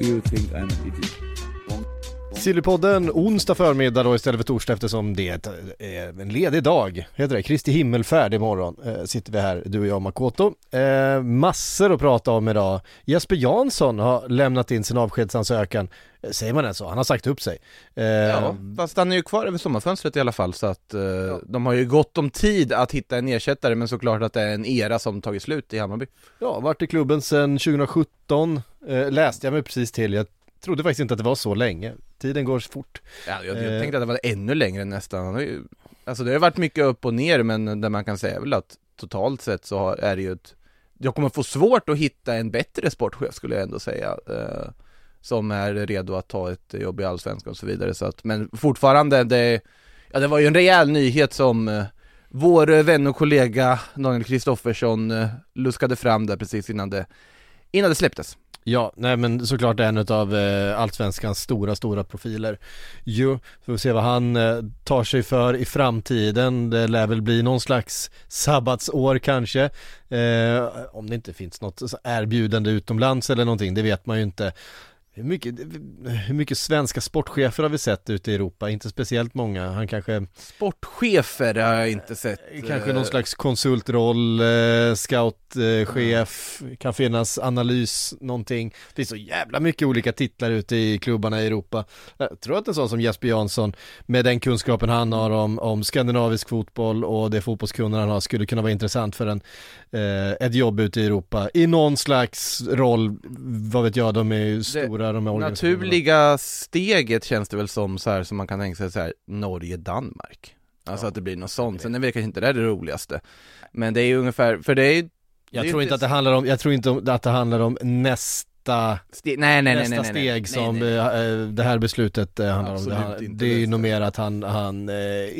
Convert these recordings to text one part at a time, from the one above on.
Do you think I'm an idiot? Sillypodden onsdag förmiddag då istället för torsdag eftersom det är eh, en ledig dag. Heter det? Kristi himmelfärd imorgon eh, sitter vi här, du och jag Makoto. Eh, massor att prata om idag. Jesper Jansson har lämnat in sin avskedsansökan. Eh, Säger man ens så? Han har sagt upp sig. Eh, Ja, fast han är ju kvar över sommarfönstret i alla fall så att eh, de har ju gott om tid att hitta en ersättare men såklart att det är en era som tagit slut i Hammarby. Ja, varit i klubben sedan 2017, eh, läste jag mig precis till. Jag trodde faktiskt inte att det var så länge. Tiden går fort. Ja, jag, Eh. jag tänkte att det var ännu längre nästan. Alltså det har varit mycket upp och ner men det man kan säga väl att totalt sett så har, är det ju ett Jag kommer få svårt att hitta en bättre sportchef skulle jag ändå säga eh, Som är redo att ta ett jobb i Allsvenskan och så vidare så att, men fortfarande det Ja det var ju en rejäl nyhet som eh, Vår eh, vän och kollega Daniel Kristoffersson eh, luskade fram där precis innan det Innan det släpptes Ja, nej men såklart en av eh, Allsvenskans stora, stora profiler. Jo, får vi se vad han eh, tar sig för i framtiden. Det lär väl bli någon slags sabbatsår kanske. Eh, om det inte finns något erbjudande utomlands eller någonting, det vet man ju inte. Hur mycket, hur mycket svenska sportchefer har vi sett ute i Europa? Inte speciellt många. Han kanske Sportchefer har jag inte sett Kanske eh, någon slags konsultroll, eh, scoutchef, kan finnas analys, någonting. Det finns så jävla mycket olika titlar ute i klubbarna i Europa. Jag tror att en sån som Jesper Jansson, med den kunskapen han har om, om skandinavisk fotboll och det fotbollskunnande han har, skulle kunna vara intressant för en, eh, ett jobb ute i Europa. I någon slags roll, vad vet jag, de är ju stora de här organisationerna. Naturliga steget känns det väl som så här som man kan tänka sig så här Norge-Danmark Alltså Ja, att det blir något sånt, sen är det kanske inte det, är det roligaste Men det är ju ungefär, för det är ju Jag det är tror inte att det handlar om, jag tror inte att det handlar om nästa ste- nej, nej, nästa nej, nej, nej, steg som nej. eh, det här beslutet eh, handlar Absolut om. Det, det är ju nog mer att han, han eh,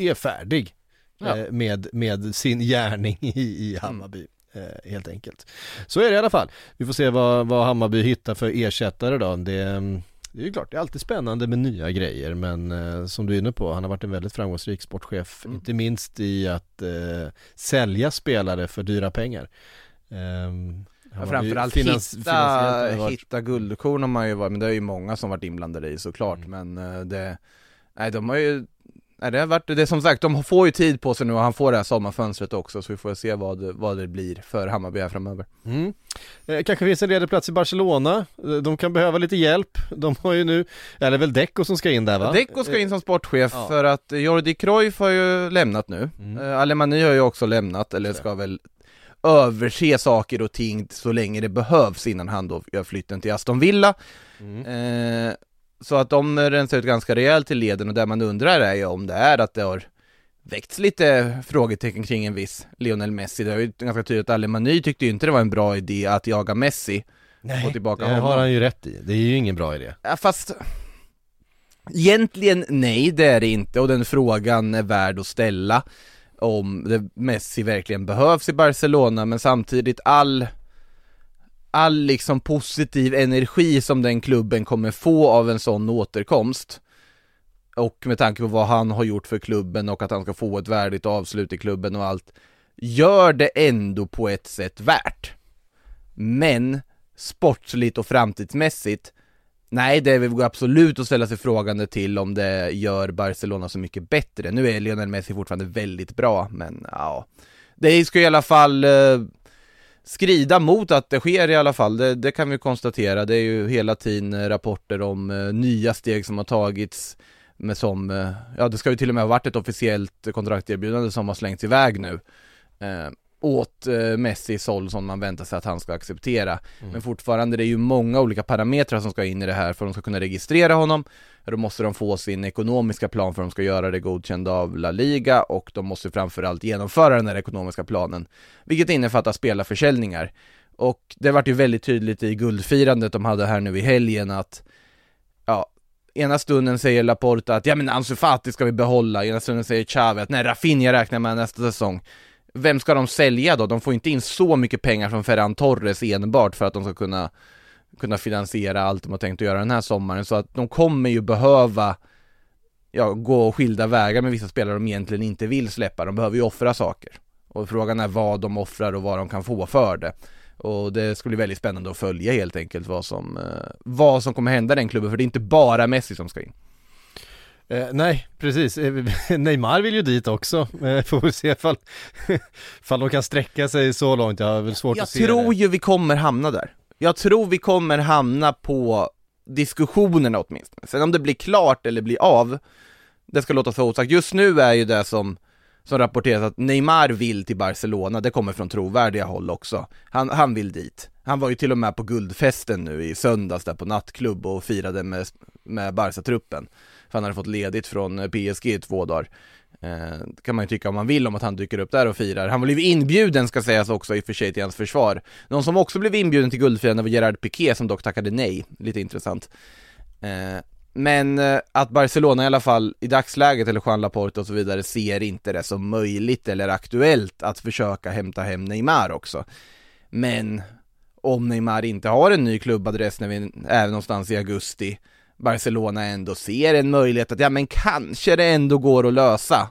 är färdig Ja. eh, med, med sin gärning i, i Hammarby. Eh, Helt enkelt. Så är det i alla fall. Vi får se vad, vad Hammarby hittar för ersättare då. Det, det är ju klart, det är alltid spännande med nya grejer men eh, som du är inne på, han har varit en väldigt framgångsrik sportchef, Mm. inte minst i att eh, sälja spelare för dyra pengar. Ehm, Ja, framförallt finans- hitta, hitta guldkorn har man ju varit, men det är ju många som varit inblandade i såklart Mm. men eh, det Nej de har ju Nej det har varit, det är som sagt, de får ju tid på sig nu och han får det här sommarfönstret också så vi får se vad, vad det blir för Hammarby här framöver Mm. Eh, kanske finns en ledig plats i Barcelona, Eh, de kan behöva lite hjälp, de har ju nu, eller väl Deco som ska in där va? Deco ska in som sportchef ja. för att Jordi Cruyff har ju lämnat nu Mm. mm. Alemani har ju också lämnat, eller ska väl överse saker och ting så länge det behövs innan han då gör flytten till Aston Villa Mm. eh, Så att de rensar ut ganska rejält i leden och det man undrar är ju om det är att det har väckts lite frågetecken kring en viss Lionel Messi Det är ju ganska tydligt att Alemani tyckte ju inte det var en bra idé att jaga Messi Nej, få tillbaka det honom. har han ju rätt i, det är ju ingen bra idé. Ja, fast Egentligen nej, det är det inte och den frågan är värd att ställa om det Messi verkligen behövs i Barcelona men samtidigt all all liksom positiv energi som den klubben kommer få av en sån återkomst och med tanke på vad han har gjort för klubben och att han ska få ett värdigt avslut i klubben och allt gör det ändå på ett sätt värt. Men sportsligt och framtidsmässigt Nej, det vill absolut att ställa sig frågande till om det gör Barcelona så mycket bättre. Nu är Lionel Messi fortfarande väldigt bra, men ja. Det ska i alla fall eh, skrida mot att det sker i alla fall, det, det kan vi konstatera. Det är ju hela tiden eh, rapporter om eh, nya steg som har tagits med som, eh, ja det ska ju till och med ha varit ett officiellt kontrakterbjudande som har slängts iväg nu. Eh, åt eh, Messis håll som man väntar sig att han ska acceptera. Men fortfarande det är ju många olika parametrar som ska in i det här för att de ska kunna registrera honom. Då måste de få sin ekonomiska plan för att de ska göra det godkänd av La Liga och de måste framförallt genomföra den här ekonomiska planen. Vilket innefattar spelarförsäljningar. Och det vart ju väldigt tydligt i guldfirandet de hade här nu i helgen att Ja, ena stunden säger Laporta att ja men Ansu Fati ska vi behålla, ena stunden säger Xavi att nej Rafinha räknar med nästa säsong vem ska de sälja då? De får inte in så mycket pengar från Ferran Torres enbart för att de ska kunna kunna finansiera allt de har tänkt att göra den här sommaren. Så att de kommer ju behöva ja, gå skilda vägar med vissa spelare de egentligen inte vill släppa, de behöver ju offra saker. Och frågan är vad de offrar och vad de kan få för det. Och det ska bli väldigt spännande att följa helt enkelt vad som, eh, vad som kommer hända i den klubben för det är inte bara Messi som ska in. Eh, nej, precis. Eh, Neymar vill ju dit också. Eh, får vi se ifall, ifall de kan sträcka sig så långt. Jag har väl svårt Jag att se tror det. ju vi kommer hamna där Jag tror vi kommer hamna på diskussionerna åtminstone Sen om det blir klart eller blir av Det ska låta så osagt, just nu är ju det som som rapporteras att Neymar vill till Barcelona, det kommer från trovärdiga håll också. Han, han vill dit. Han var ju till och med på guldfesten nu i söndags där på nattklubb och firade med, med Barca-truppen. För han hade fått ledigt från eh, PSG i två dagar. Eh, kan man ju tycka om man vill om att han dyker upp där och firar. Han blev inbjuden ska sägas också i och för sig till hans försvar. Någon som också blev inbjuden till guldfirande var Gerard Piqué som dock tackade nej. Lite intressant. Eh, men eh, att Barcelona i alla fall i dagsläget, eller Juan Laporte och så vidare, ser inte det som möjligt eller aktuellt att försöka hämta hem Neymar också. Men om Neymar inte har en ny klubbadress när vi är någonstans i augusti, Barcelona ändå ser en möjlighet att ja men kanske det ändå går att lösa.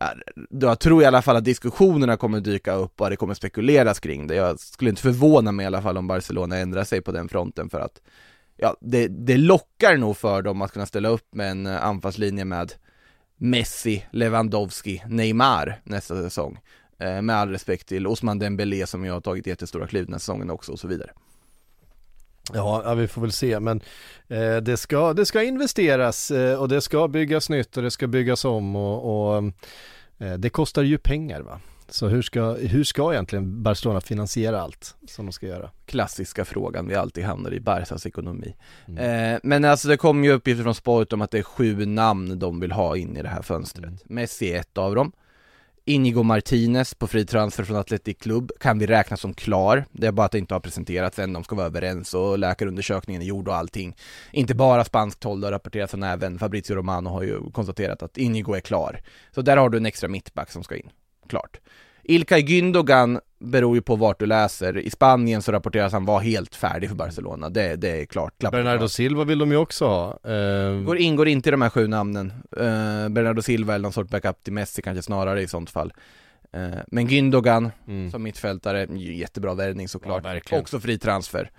Ja, jag tror i alla fall att diskussionerna kommer dyka upp och det kommer spekuleras kring det. Jag skulle inte förvåna mig i alla fall om Barcelona ändrar sig på den fronten för att ja, det, det lockar nog för dem att kunna ställa upp med en eh, anfallslinje med Messi, Lewandowski, Neymar nästa säsong. Eh, med all respekt till Osman Dembélé som ju har tagit jättestora kliv den här säsongen också och så vidare. Ja, vi får väl se, men eh, det, ska, det ska investeras eh, och det ska byggas nytt och det ska byggas om och, och eh, det kostar ju pengar va. Så hur ska, hur ska egentligen Barcelona finansiera allt som de ska göra? Klassiska frågan vi alltid hamnar i, Barcas ekonomi. Eh, men alltså det kom ju uppgifter från Sport om att det är sju namn de vill ha in i det här fönstret. Messi är ett av dem. Inigo Martinez på fri transfer från Athletic Club kan vi räkna som klar. Det är bara att det inte har presenterats än, de ska vara överens och läkarundersökningen är gjord och allting. Inte bara spanskt håll, det har rapporterats utan även Fabrizio Romano har ju konstaterat att Inigo är klar. Så där har du en extra mittback som ska in. Klart. Ilkay Gündogan beror ju på vart du läser. I Spanien så rapporteras han vara helt färdig för Barcelona. Det, det är klart. klappat och Bernardo. Silva vill de ju också ha. Eh, Går, ingår inte i de här sju namnen. Uh, Bernardo Silva eller någon sorts backup till Messi kanske snarare i sånt fall. Eh, men Gündogan mm. som mittfältare, jättebra värvning såklart. Ja, verkligen. Också fri transfer.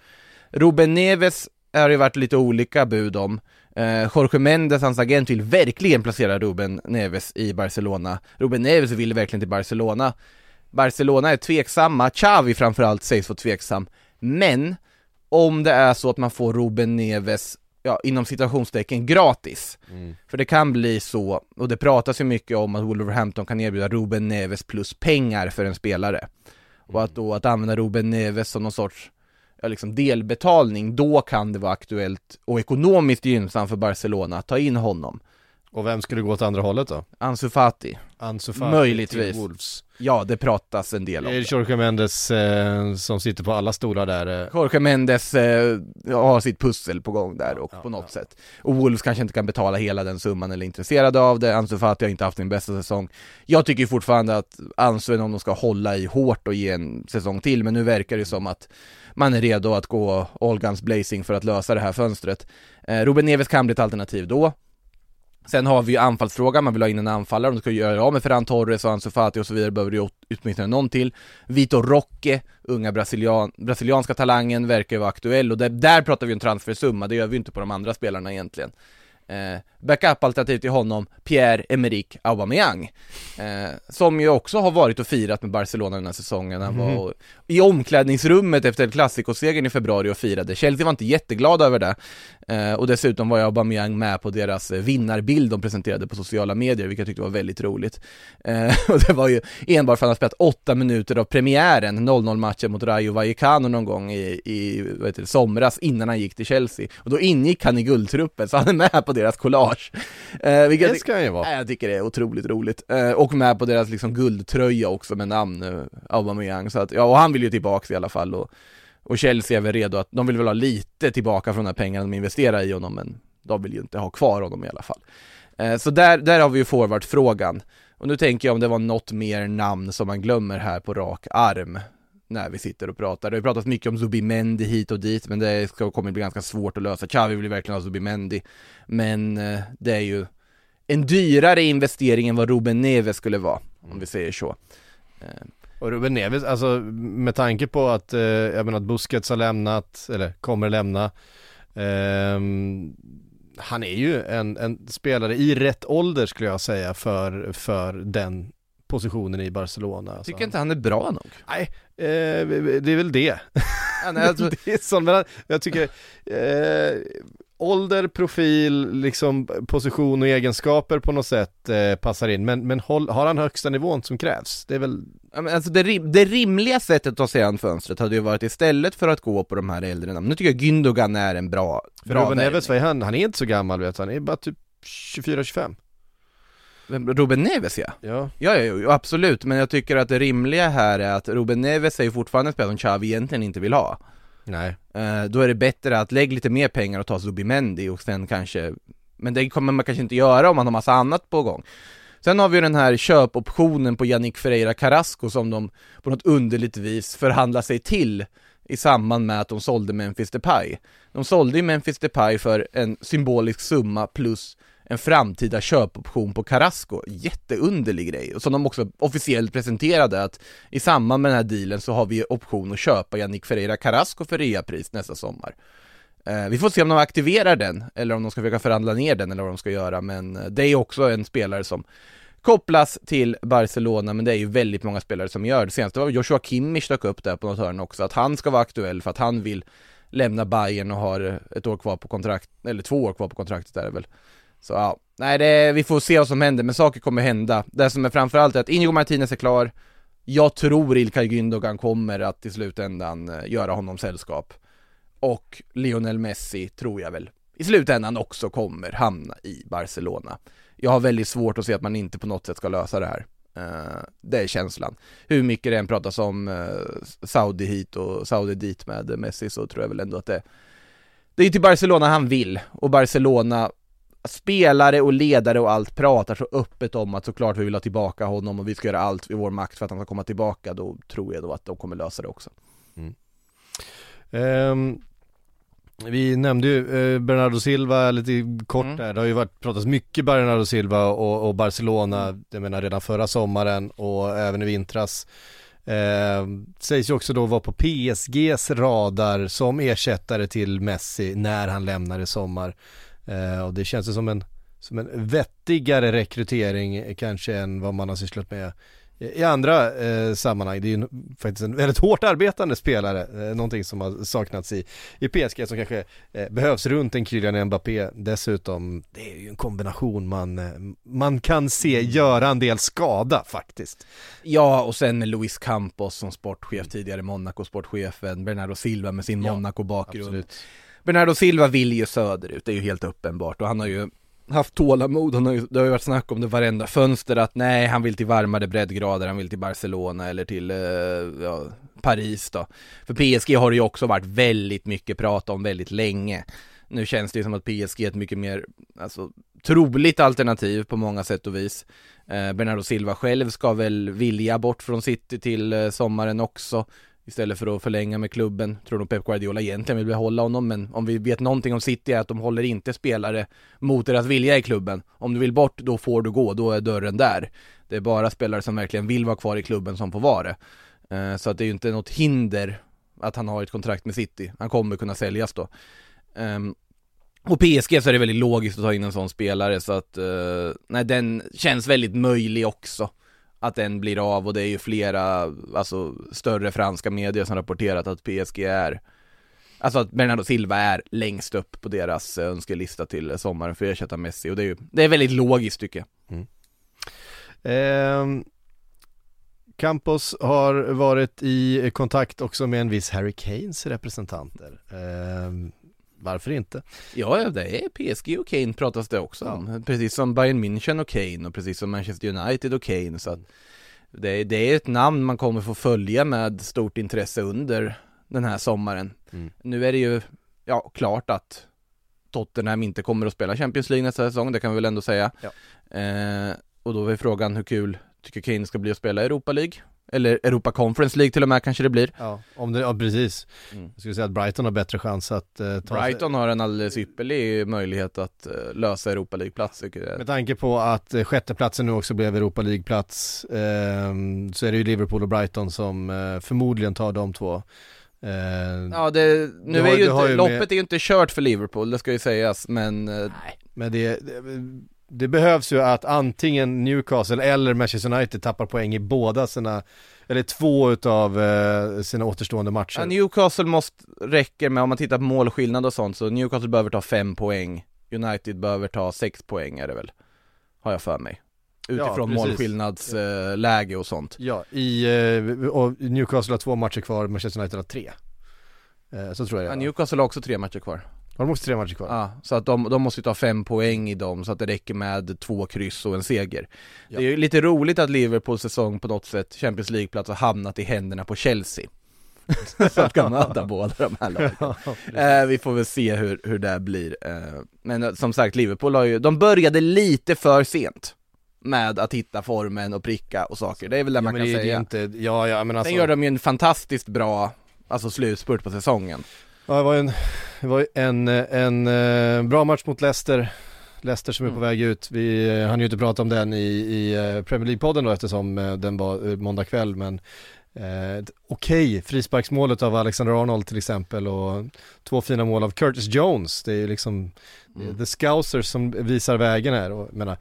Ruben Neves har det varit lite olika bud om. Eh, Jorge Mendes, hans agent, vill verkligen placera Ruben Neves i Barcelona. Ruben Neves vill verkligen till Barcelona. Barcelona är tveksamma, Xavi framförallt sägs vara tveksam. Men om det är så att man får Ruben Neves, ja inom citationstecken gratis. Mm. För det kan bli så, och det pratas ju mycket om att Wolverhampton kan erbjuda Ruben Neves plus pengar för en spelare. Och att då att använda Ruben Neves som någon sorts liksom delbetalning, då kan det vara aktuellt och ekonomiskt gynnsamt för Barcelona att ta in honom. Och vem skulle gå åt andra hållet då? Ansu Fati. Ansu Fati Möjligtvis. till Wolves. Ja, det pratas en del om Det är. Jorge Mendes eh, som sitter på alla stolar där. Eh. Jorge Mendes eh, har sitt pussel på gång där och Ja, på något ja. sätt. Och Wolves kanske inte kan betala hela den summan eller är intresserade av det. Ansu Fati har inte haft sin bästa säsong. Jag tycker fortfarande att Ansu är någon de ska hålla i hårt och ge en säsong till, men nu verkar det som att man är redo att gå all guns blazing för att lösa det här fönstret. Eh, Ruben Neves kan bli ett alternativ då. Sen har vi ju anfallsfrågan, man vill ha in en anfallare, om du ska göra av med Ferran Torres och Ansu Fati och så vidare behöver du ju åtminstone någon till. Vitor Roque, unga brasilian, brasilianska talangen, verkar ju vara aktuell och där, där pratar vi en transfersumma, det gör vi ju inte på de andra spelarna egentligen. Eh, Backup-alternativ till honom, Pierre-Emerick Aubameyang. Eh, Som ju också har varit och firat med Barcelona den här säsongen. Han var och, i omklädningsrummet efter Clasico-segern i februari och firade. Chelsea var inte jätteglada över det. Eh, Och dessutom var ju Aubameyang med på deras eh, vinnarbild de presenterade på sociala medier, vilket jag tyckte var väldigt roligt. Eh, Och det var ju enbart för att han spelat åtta minuter av premiären, 0-0 matchen mot Rayo Vallecano någon gång i, i vad heter det, somras innan han gick till Chelsea. Och då ingick han i guldtruppen, så han är med på deras collage. Eh, vilket jag Det ska han ju vara. Nej, jag tycker det är otroligt roligt. Eh, och med på deras liksom guldtröja också med namn eh, Aubameyang. Så att, ja, och han vill ju tillbaka i alla fall. Och, och Chelsea är väl redo att, de vill väl ha lite tillbaka från de här pengarna de investerar i honom, men de vill ju inte ha kvar honom i alla fall. Eh, så där, där har vi ju forwardfrågan. Och nu tänker jag om det var något mer namn som man glömmer här på rak arm när vi sitter och pratar. Det har pratats mycket om Zubimendi hit och dit, men det ska, kommer bli ganska svårt att lösa. Xavi vill ju verkligen ha Zubimendi, men eh, det är ju en dyrare investering än vad Ruben Neves skulle vara, om vi säger så. Eh, Och Ruben Neves, alltså med tanke på att, eh, jag menar att Busquets har lämnat, eller kommer lämna eh, Han är ju en, en spelare i rätt ålder skulle jag säga för, för den positionen i Barcelona. Alltså, tycker inte han är bra nog. Nej, eh, det är väl det. Ja, nej, alltså, det är sånt, men jag tycker eh, ålder, profil, liksom position och egenskaper på något sätt eh, passar in. Men, men håll, har han högsta nivån som krävs? Det är väl Ja, men alltså det, rim- det rimliga sättet att ta sig an fönstret hade ju varit istället för att gå på de här äldre namnen. Nu tycker jag Gündogan är en bra, bra Ruben Neves, vad är han? Han är inte så gammal vet du, han är bara typ 24-25 Vem- Ruben Neves ja. Ja, Ja, ja, ja, absolut, men jag tycker att det rimliga här är att Ruben Neves är ju fortfarande en spelare som Xavi egentligen inte vill ha. nej Eh, då är det bättre att lägga lite mer pengar och ta Zubimendi och sen kanske Men det kommer man kanske inte göra om man har massa annat på gång Sen har vi ju den här köpoptionen på Yannick Ferreira Carrasco som de på något underligt vis förhandlar sig till i samband med att de sålde Memphis Depay. De sålde ju Memphis Depay för en symbolisk summa plus en framtida köpoption på Carrasco. Jätteunderlig grej, och som de också officiellt presenterade att i samband med den här dealen så har vi option att köpa Yannick Ferreira Carrasco för reapris nästa sommar. Eh, vi får se om de aktiverar den, eller om de ska försöka förhandla ner den eller vad de ska göra, men eh, det är också en spelare som kopplas till Barcelona, men det är ju väldigt många spelare som gör det. Senast var Joshua Kimmich dök upp där på något hörn också, att han ska vara aktuell för att han vill lämna Bayern och har ett år kvar på kontrakt, eller två år kvar på kontraktet är det väl. Så ja, nej det, vi får se vad som händer, men saker kommer hända. Det som är framförallt är att Inigo Martinez är klar, jag tror Ilkay Gündogan kommer att i slutändan eh, göra honom sällskap. Och Lionel Messi tror jag väl i slutändan också kommer hamna i Barcelona. Jag har väldigt svårt att se att man inte på något sätt ska lösa det här. Eh, det är känslan. Hur mycket det än pratas om eh, Saudi hit och Saudi dit med Messi så tror jag väl ändå att det Det är ju till Barcelona han vill och Barcelona Spelare och ledare och allt pratar så öppet om att såklart vi vill ha tillbaka honom och vi ska göra allt i vår makt för att han ska komma tillbaka. Då tror jag då att de kommer lösa det också. Ehm, Vi nämnde ju eh, Bernardo Silva lite kort Mm. där, det har ju varit pratats mycket Bernardo Silva och, och Barcelona, jag menar redan förra sommaren och även i vintras. Eh, sägs ju också då vara på PSGs radar som ersättare till Messi när han lämnar i sommar. Eh, och det känns som en, som en vettigare rekrytering kanske än vad man har sysslat med i andra eh, sammanhang, det är ju faktiskt en väldigt hårt arbetande spelare, eh, någonting som har saknats i, i PSG som kanske eh, behövs runt en Kylian Mbappé dessutom. Det är ju en kombination man, eh, man kan se göra en del skada faktiskt. Ja, och sen Luis Campos som sportchef, tidigare Monaco-sportchefen, Bernardo Silva med sin Ja, Monaco-bakgrund. absolut. Bernardo Silva vill ju söderut, det är ju helt uppenbart och han har ju haft tålamod, han har ju, det har ju varit snack om det varenda fönster att nej, han vill till varmare breddgrader, han vill till Barcelona eller till eh, ja, Paris då. För PSG har det ju också varit väldigt mycket prat om väldigt länge. Nu känns det ju som att PSG är ett mycket mer, alltså troligt alternativ på många sätt och vis. Eh, Bernardo Silva själv ska väl vilja bort från City till eh, sommaren också istället för att förlänga med klubben. Tror nog Pep Guardiola egentligen vill behålla honom, men om vi vet någonting om City är att de håller inte spelare mot deras vilja i klubben. Om du vill bort, då får du gå, då är dörren där. Det är bara spelare som verkligen vill vara kvar i klubben som får vara det. Eh, så att det är ju inte något hinder att han har ett kontrakt med City. Han kommer kunna säljas då. Ehm, och PSG så är det väldigt logiskt att ta in en sån spelare så att, eh, nej den känns väldigt möjlig också att den blir av och det är ju flera, alltså större franska medier som rapporterat att PSG är Alltså att Bernardo Silva är längst upp på deras eh, önskelista till sommaren för att ersätta Messi och det är ju, det är väldigt logiskt tycker jag mm. Ehm, Campos har varit i kontakt också med en viss Harry Kanes representanter. Eh, varför inte? Ja, ja, det är PSG och Kane pratas det också om. Precis som Bayern München och Kane och precis som Manchester United och Kane. Så det, är- det är ett namn man kommer få följa med stort intresse under den här sommaren. Mm. Nu är det ju, ja, klart att Tottenham inte kommer att spela Champions League nästa säsong, det kan vi väl ändå säga. Ja. Eh, och då är frågan hur kul tycker Kane ska bli att spela Europa League? Eller Europa Conference League till och med kanske det blir. Ja, om det, ja precis. Mm. Jag skulle säga att Brighton har bättre chans att eh, ta Brighton har en alldeles ypperlig möjlighet att eh, lösa Europa League-plats tycker jag. Med tanke på att eh, sjätteplatsen nu också blev Europa League-plats ehm, så är det ju Liverpool och Brighton som eh, förmodligen tar de två. Eh, Ja, det, nu har- är ju inte, ju loppet med- är ju inte kört för Liverpool, det ska ju sägas, men eh, Men det, det, det behövs ju att antingen Newcastle eller Manchester United tappar poäng i båda sina, eller två utav eh, sina återstående matcher. ja, Newcastle måste, räcker med, om man tittar på målskillnad och sånt, så Newcastle behöver ta fem poäng, United behöver ta sex poäng är det väl, har jag för mig. Utifrån precis. målskillnadsläge läge och sånt. Ja, i, eh, och Newcastle har två matcher kvar, Manchester United har tre. Eh, så tror jag det Ja? Newcastle har också tre matcher kvar. De också tre matcher kvar? Ja, så att de, de måste ju ta fem poäng i dem så att det räcker med två kryss och en seger. Det är ju lite roligt att Liverpools säsong på något sätt, Champions League-plats, har hamnat i händerna på Chelsea. så att kan möta båda de här lagen. eh, vi får väl se hur, hur det blir. Eh, men eh, som sagt, Liverpool har ju, de började lite för sent med att hitta formen och pricka och saker. Det är väl det Ja, man kan det, det säga. inte, ja, ja men alltså. Sen gör de ju en fantastiskt bra, alltså slutspurt på säsongen. Ja, det var en, det var en, en, eh, bra match mot Leicester. Leicester som är på Mm. väg ut. Vi eh, hann ju inte prata om den i, i eh, Premier League-podden då eftersom den var måndag kväll men eh, okej frisparksmålet av Alexander Arnold till exempel och två fina mål av Curtis Jones. Det är ju liksom Mm. the scousers som visar vägen här och menar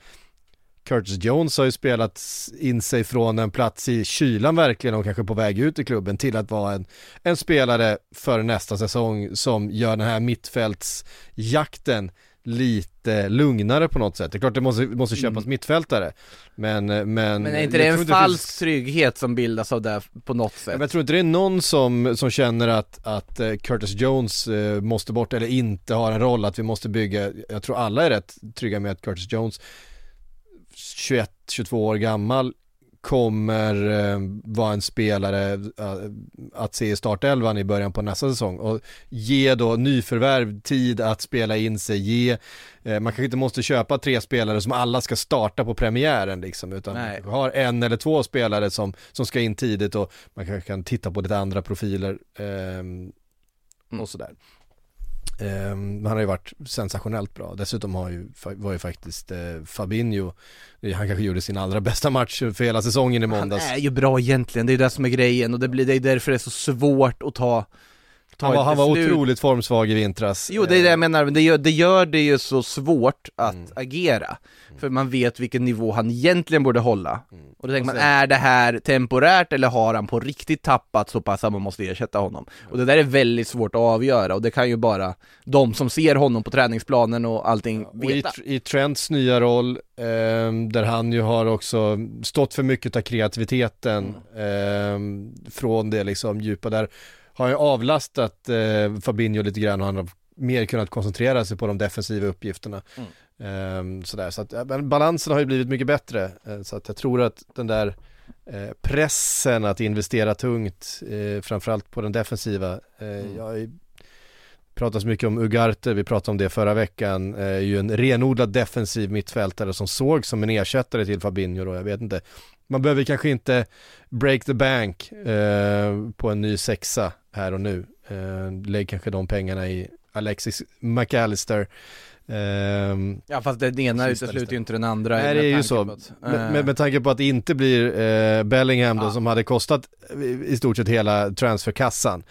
Curtis Jones har ju spelat in sig från en plats i kylan verkligen och kanske på väg ut i klubben till att vara en, en spelare för nästa säsong som gör den här mittfältsjakten lite lugnare på något sätt. Det är klart det måste, måste köpas Mm. mittfältare men, men Men är inte det en det falsk finns- trygghet som bildas av det på något sätt? men jag tror inte det är någon som, som känner att, att eh, Curtis Jones eh, måste bort eller inte har en roll, att vi måste bygga, jag tror alla är rätt trygga med att Curtis Jones 21-22 år gammal kommer eh, vara en spelare eh, att se i startelvan i början på nästa säsong och ge då nyförvärv tid att spela in sig, ge, eh, man kanske inte måste köpa tre spelare som alla ska starta på premiären liksom, utan Nej. har en eller två spelare som, som ska in tidigt och man kanske kan titta på lite andra profiler ehm, Mm. och sådär. Ehm, han har ju varit sensationellt bra. Dessutom har ju, var ju faktiskt eh, Fabinho, han kanske gjorde sin allra bästa match för hela säsongen i Han måndags. är ju bra egentligen, det är ju det som är grejen och det, blir, det är därför det är så svårt att ta Han var, han var otroligt formsvag i vintras. Jo det är det Eh, jag menar, men det gör, det gör det ju så svårt att Mm. agera. För man vet vilken nivå han egentligen borde hålla. Och då tänker Och man, sen- är det här temporärt eller har han på riktigt tappat så pass att man måste ersätta honom? Och det där är väldigt svårt att avgöra och det kan ju bara de som ser honom på träningsplanen och allting Och i, veta. i Trents nya roll, ehm, där han ju har också stått för mycket av kreativiteten ehm, från det liksom djupa där, har ju avlastat eh, Fabinho lite grann och han har mer kunnat koncentrera sig på de defensiva uppgifterna. Ehm, sådär, så att, men balansen har ju blivit mycket bättre, eh, så att jag tror att den där eh, pressen att investera tungt, eh, framförallt på den defensiva, eh, jag är pratas mycket om Ugarte, vi pratade om det förra veckan, eh, är ju en renodlad defensiv mittfältare som såg som en ersättare till Fabinho då, jag vet inte. Man behöver kanske inte break the bank eh, på en ny sexa här och nu. Eh, lägg kanske de pengarna i Alexis McAllister. Ehm, Ja fast den ena utesluter ju inte den andra Nej det är ju så, att, med, eh, med, med tanke på att det inte blir eh, Bellingham då Ja. som hade kostat i- i stort sett hela transferkassan.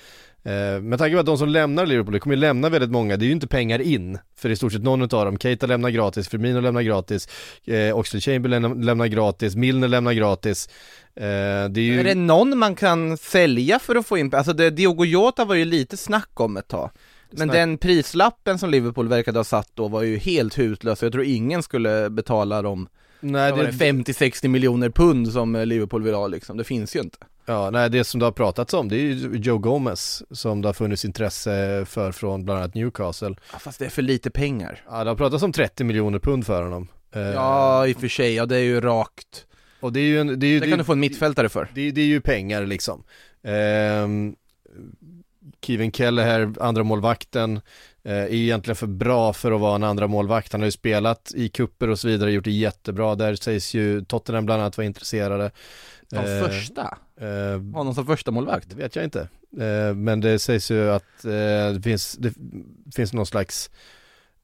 Eh, med tanke på att de som lämnar Liverpool, det kommer ju lämna väldigt många, det är ju inte pengar in för i stort sett någon av dem. Keita lämnar gratis, Firmino lämnar gratis, eh, Oxlade Chamberlain lämnar gratis, Milner lämnar gratis. Eh, det är ju... Är det någon man kan sälja för att få in, alltså det, Diogo Jota var ju lite snack om ett tag Men Snack- den prislappen som Liverpool verkade ha satt då var ju helt hutlös, jag tror ingen skulle betala dem Nej, det, 50-60 miljoner pund som eh, Liverpool vill ha liksom, det finns ju inte Ja, nej det som det har pratats om det är ju Joe Gomez som det har funnits intresse för från bland annat Newcastle. Ja, fast det är för lite pengar. Ja, det har pratats om 30 miljoner pund för honom. Eh, Ja, i och för sig, ja det är ju rakt. Och det är ju en, det är ju, Det kan du få en mittfältare för. det, det är ju pengar liksom. Ehm, Kevin Kelleher, andra målvakten eh, är egentligen för bra för att vara en andra målvakt. Han har ju spelat i kupper och så vidare, gjort det jättebra. Där sägs ju Tottenham bland annat vara intresserade. Som Eh, första? eh, Honom som första målvakt. det vet jag inte. Eh, men det sägs ju att eh, det, finns, det finns någon slags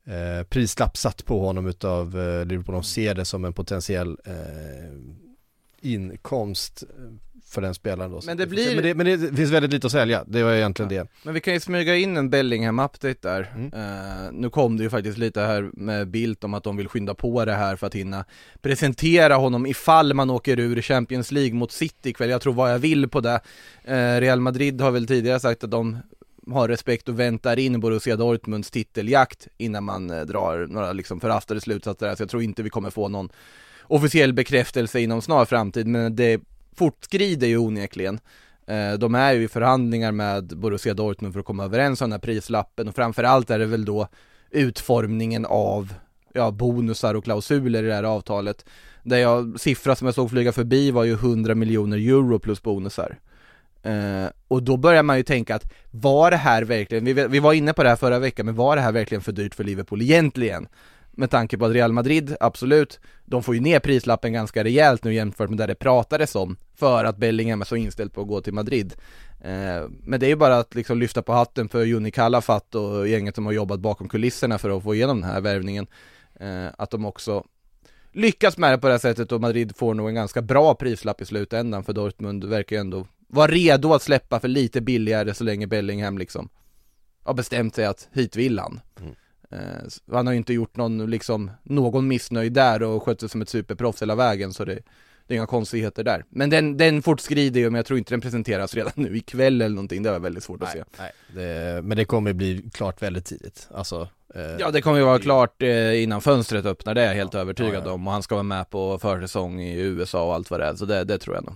eh, prislapp satt på honom utav eh, Liverpool. De ser det som en potentiell eh, inkomst eh, för den spelaren då. Men det blir- men, det, men det finns väldigt lite att sälja, det var egentligen det. Men vi kan ju smyga in en Bellingham-update där. Mm. Eh, nu kom det ju faktiskt lite här med Bildt om att de vill skynda på det här för att hinna presentera honom ifall man åker ur Champions League mot City ikväll. Jag tror vad jag vill på det. Eh, Real Madrid har väl tidigare sagt att de har respekt och väntar in Borussia Dortmunds titeljakt innan man eh, drar några liksom förhastade slutsatser här, Så jag tror inte vi kommer få någon officiell bekräftelse inom snar framtid, men det fortskrider ju onekligen. Eh, de är ju i förhandlingar med Borussia Dortmund för att komma överens om den här prislappen och framförallt är det väl då utformningen av ja, bonusar och klausuler i det här avtalet. Där jag, siffra som jag såg flyga förbi var ju 100 miljoner euro plus bonusar. Uh, och då börjar man ju tänka att var det här verkligen, vi, vi var inne på det här förra veckan, men var det här verkligen för dyrt för Liverpool egentligen? Med tanke på att Real Madrid, absolut, de får ju ner prislappen ganska rejält nu jämfört med där det pratades om för att Bellingham är så inställd på att gå till Madrid. Uh, men det är ju bara att liksom lyfta på hatten för Juni Kalafat och gänget som har jobbat bakom kulisserna för att få igenom den här värvningen. Uh, att de också lyckas med det på det här sättet och Madrid får nog en ganska bra prislapp i slutändan för Dortmund verkar ju ändå vara redo att släppa för lite billigare så länge Bellingham liksom har bestämt sig att hit vill han. Eh, så han har ju inte gjort någon, liksom, någon missnöjd där och skött sig som ett superproffs hela vägen så det, det är inga konstigheter där. Men den, den fortskrider ju men jag tror inte den presenteras redan nu ikväll eller någonting, det var väldigt svårt att se. Nej, det, men det kommer bli klart väldigt tidigt. Alltså, eh, Ja det kommer ju vara klart eh, innan fönstret öppnar, det är jag helt övertygad Ja, ja. om och han ska vara med på försäsong i USA och allt vad det är, så det, det tror jag nog.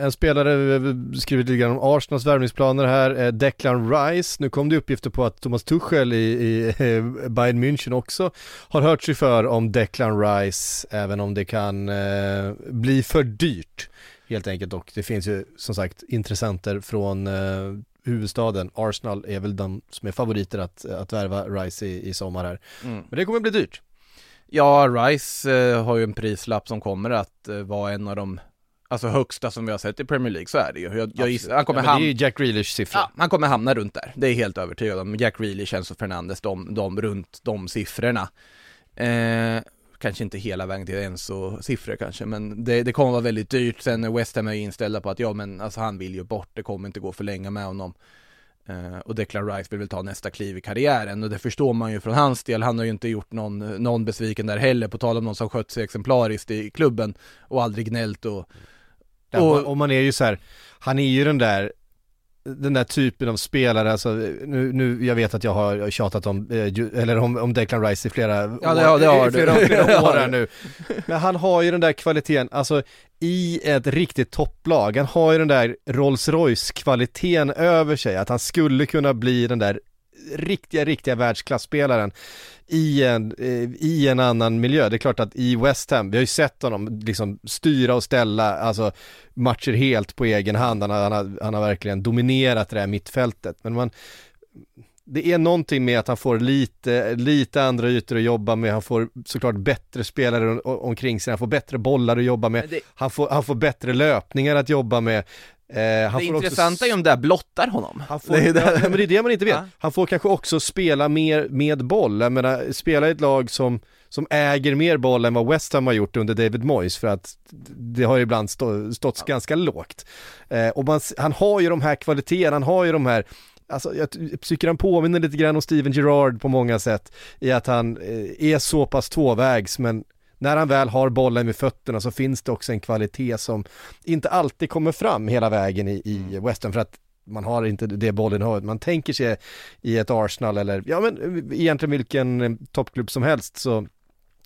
En spelare eh, skrivit lite grann om Arsenals värvningsplaner här, eh, Declan Rice. Nu kom det uppgifter på att Thomas Tuchel i, i eh, Bayern München också har hört sig för om Declan Rice, även om det kan eh, bli för dyrt helt enkelt. Och det finns ju som sagt intressenter från eh, huvudstaden. Arsenal är väl de som är favoriter att, att värva Rice i, i sommar här. Mm. Men det kommer bli dyrt. Ja, Rice eh, har ju en prislapp som kommer att eh, vara en av de Alltså högsta som vi har sett i Premier League, så är det ju. Jag, jag gissar, han kommer ja, hamna Det är ju Jack Grealish siffror. Ja, han kommer hamna runt där. Det är helt övertygad om. Jack Grealish, Enzo Fernandes, de, de runt de siffrorna. Eh, kanske inte hela vägen till Enzo-siffror kanske, men det, det kommer vara väldigt dyrt. Sen West Ham är ju inställda på att ja, men alltså han vill ju bort. Det kommer inte gå för länge med honom. Eh, och Declan Rice vill väl ta nästa kliv i karriären och det förstår man ju från hans del. Han har ju inte gjort någon, någon besviken där heller, på tal om någon som skött sig exemplariskt i klubben och aldrig gnällt och Ja, Och- och, man är ju så här, han är ju den där den där typen av spelare, alltså nu, nu jag vet att jag har tjatat om, eh, eller om, om Declan Rice i flera Ja, det har- det har du. flera, flera Ja. år här nu. Men han har ju den där kvaliteten, alltså i ett riktigt topplag, han har ju den där Rolls Royce kvaliteten över sig, att han skulle kunna bli den där riktiga, riktiga världsklasspelaren i en, eh, i en annan miljö. Det är klart att i West Ham, vi har ju sett honom liksom styra och ställa, alltså matcher helt på egen hand. Han har, han har, han har verkligen dominerat det här mittfältet. Men man, det är någonting med att han får lite, lite andra ytor att jobba med, han får såklart bättre spelare omkring sig, han får bättre bollar att jobba med, det- han, får, han får bättre löpningar att jobba med. Eh, han det får också intressanta är ju om det här blottar honom. han får, är det- ja, men det är det man inte vet. Ja. Han får kanske också spela mer med boll. Jag menar, spela i ett lag som, som äger mer boll än vad West Ham har gjort under David Moyes för att det har ju ibland stå, stått ganska lågt. Eh, och man, han har ju de här kvaliteterna, han har ju de här Alltså jag ty- tycker han påminner lite grann om Steven Gerrard på många sätt i att han eh, är så pass tvåvägs men när han väl har bollen med fötterna så finns det också en kvalitet som inte alltid kommer fram hela vägen i, i West Ham för att man har inte det bollinnehavet. Man tänker sig i ett Arsenal eller, ja men eh, egentligen vilken eh, toppklubb som helst så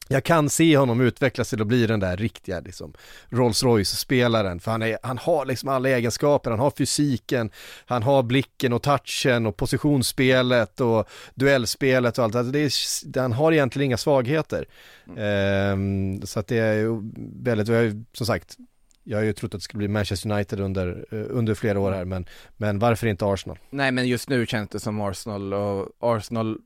jag kan se honom utvecklas till att bli den där riktiga liksom, Rolls Royce-spelaren, för han, är, han har liksom alla egenskaper, han har fysiken, han har blicken och touchen och positionsspelet och duellspelet och allt, alltså det är, han har egentligen inga svagheter. Ehm, så att det är väldigt, jag har ju, som sagt, jag har ju trott att det skulle bli Manchester United under, eh, under flera år här, men, men varför inte Arsenal? Nej men just nu känns det som Arsenal och Arsenal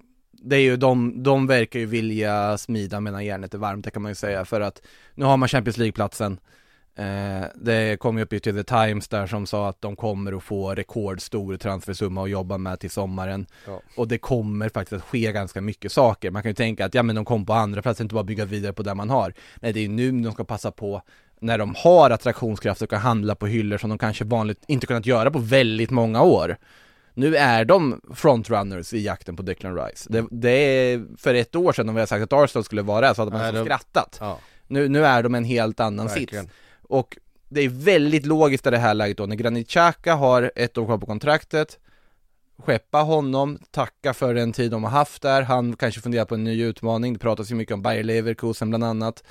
Det är ju de, de verkar ju vilja smida medan järnet är varmt det kan man ju säga för att Nu har man Champions League-platsen. Eh, Det kom ju upp i The Times där som sa att de kommer att få rekordstor transfersumma att jobba med till sommaren. Ja. Och det kommer faktiskt att ske ganska mycket saker. Man kan ju tänka att ja men de kom på andra plats, inte bara bygga vidare på det man har. Nej det är ju nu de ska passa på när de har attraktionskraft och kan handla på hyllor som de kanske vanligt inte kunnat göra på väldigt många år nu är de frontrunners i jakten på Declan Rice. Det, det är för ett år sedan om vi hade sagt att Arsenal skulle vara det så hade man Nej, de- skrattat. Ja, Nu, nu är de en helt annan verkligen. sits. Och det är väldigt logiskt i det här läget då när Granit Xhaka har ett år kvar på kontraktet Skeppa honom, tacka för den tid de har haft där, han kanske funderar på en ny utmaning, det pratas ju mycket om Bayer Leverkusen bland annat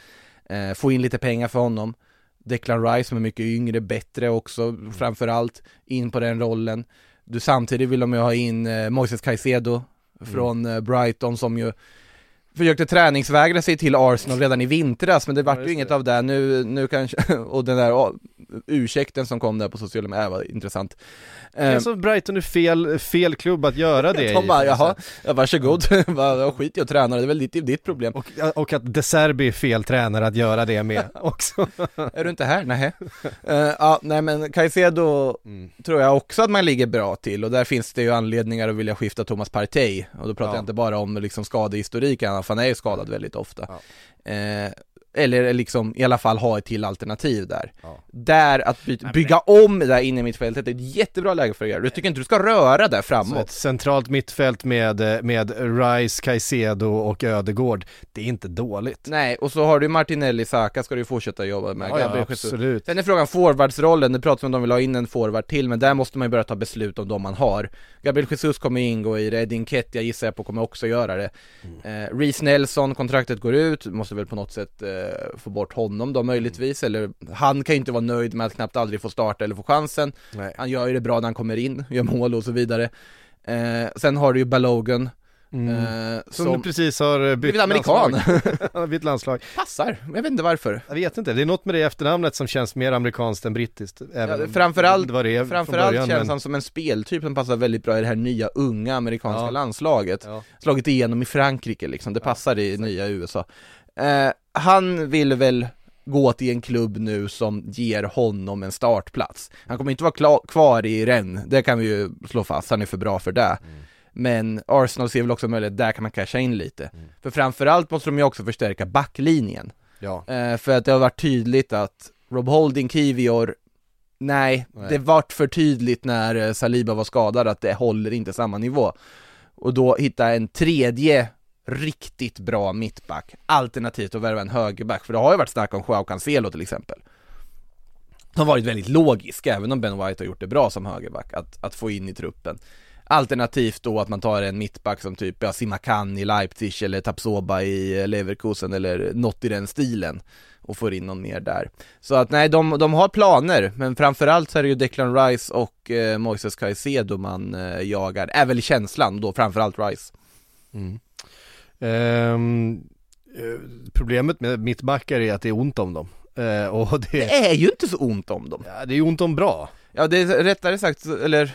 eh, Få in lite pengar för honom Declan Rice som är mycket yngre, bättre också framförallt, in på den rollen Du samtidigt vill de ju ha in eh, Moises Caicedo från eh, Brighton som ju försökte träningsvägra sig till Arsenal redan i vintras men det vart ju just inget det. av det nu, nu kanske, och den där oh, ursäkten som kom där på sociala medier, äh, var intressant Det är Eh, som Brighton är fel, fel klubb att göra det De i, bara, något jaha, ja, varsågod, Bara, ja, skit i att träna, det är väl ditt, ditt problem Och, och att De Serbi är fel tränare att göra det med också. Är du inte här? Nej. Uh, ja, nej men Caicedo Mm. tror jag också att man ligger bra till och där finns det ju anledningar att vilja skifta Thomas Partey och då pratar Ja. jag inte bara om liksom skadehistoriken, han är ju skadad väldigt ofta. Ja. Eh, eller liksom i alla fall ha ett till alternativ där. Ja. Där att by- bygga om där inne i mittfältet är ett jättebra läge för att göra. Jag tycker inte du ska röra där Så framåt. ett centralt mittfält med, eh, med Rice, Caicedo och Ödegård, det är inte dåligt. Nej, och så har du Martinelli, Saka ska du fortsätta jobba med, Ja, ja, absolut. Sen är frågan forwardsrollen, det pratas om att de vill ha in en forward till, men där måste man ju börja ta beslut om de man har. Gabriel Jesus kommer ingå i det, Edin Kettia gissar jag på kommer också göra det. Mm. Eh, Reece Nelson, kontraktet går ut, måste väl på något sätt eh, få bort honom då möjligtvis, eller han kan ju inte vara nöjd med att knappt aldrig få starta eller få chansen. Nej. Han gör ju det bra när han kommer in, gör mål och så vidare. Eh, sen har du ju Balogun, Mm. eh, Som, som du precis har eh, bytt blivit amerikan. landslag. Han har bytt landslag. passar, jag vet inte varför. Jag vet inte, det är något med det efternamnet som känns mer amerikanskt än brittiskt. Även Ja, framförallt- var det från Framförallt början, känns men- han som en speltyp som passar väldigt bra i det här nya unga amerikanska Ja. landslaget Ja. Slagit igenom i Frankrike liksom, det passar i nya USA eh, Han vill väl gå till en klubb nu som ger honom en startplats. Han kommer inte vara kla- kvar i Rennes, det kan vi ju slå fast, han är för bra för det. Men Arsenal ser väl också möjlighet, där kan man casha in lite. För framförallt måste de ju också förstärka backlinjen. Ja. Eh, för att det har varit tydligt att Rob Holding, Kivior Nej, Nej. det vart för tydligt när eh, Saliba var skadad att det håller inte samma nivå. Och då hitta en tredje riktigt bra mittback Alternativt att värva en högerback, för det har ju varit snack om Joao Cancelo till exempel De har varit väldigt logiska, även om Ben White har gjort det bra som högerback, att, att få in i truppen Alternativt då att man tar en mittback som typ ja, Simakan i Leipzig eller Tapsoba i Leverkusen eller något i den stilen och får in någon mer där. Så att nej, de, de har planer, men framförallt så är det ju Declan Rice och eh, Moises Caicedo man eh, jagar, är väl känslan då, framförallt Rice. Mm. Ehm, eh, problemet med mittbackar är att det är ont om dem. Eh, och det, Det är ju inte så ont om dem. ja, det är ont om bra. Ja, det är rättare sagt, eller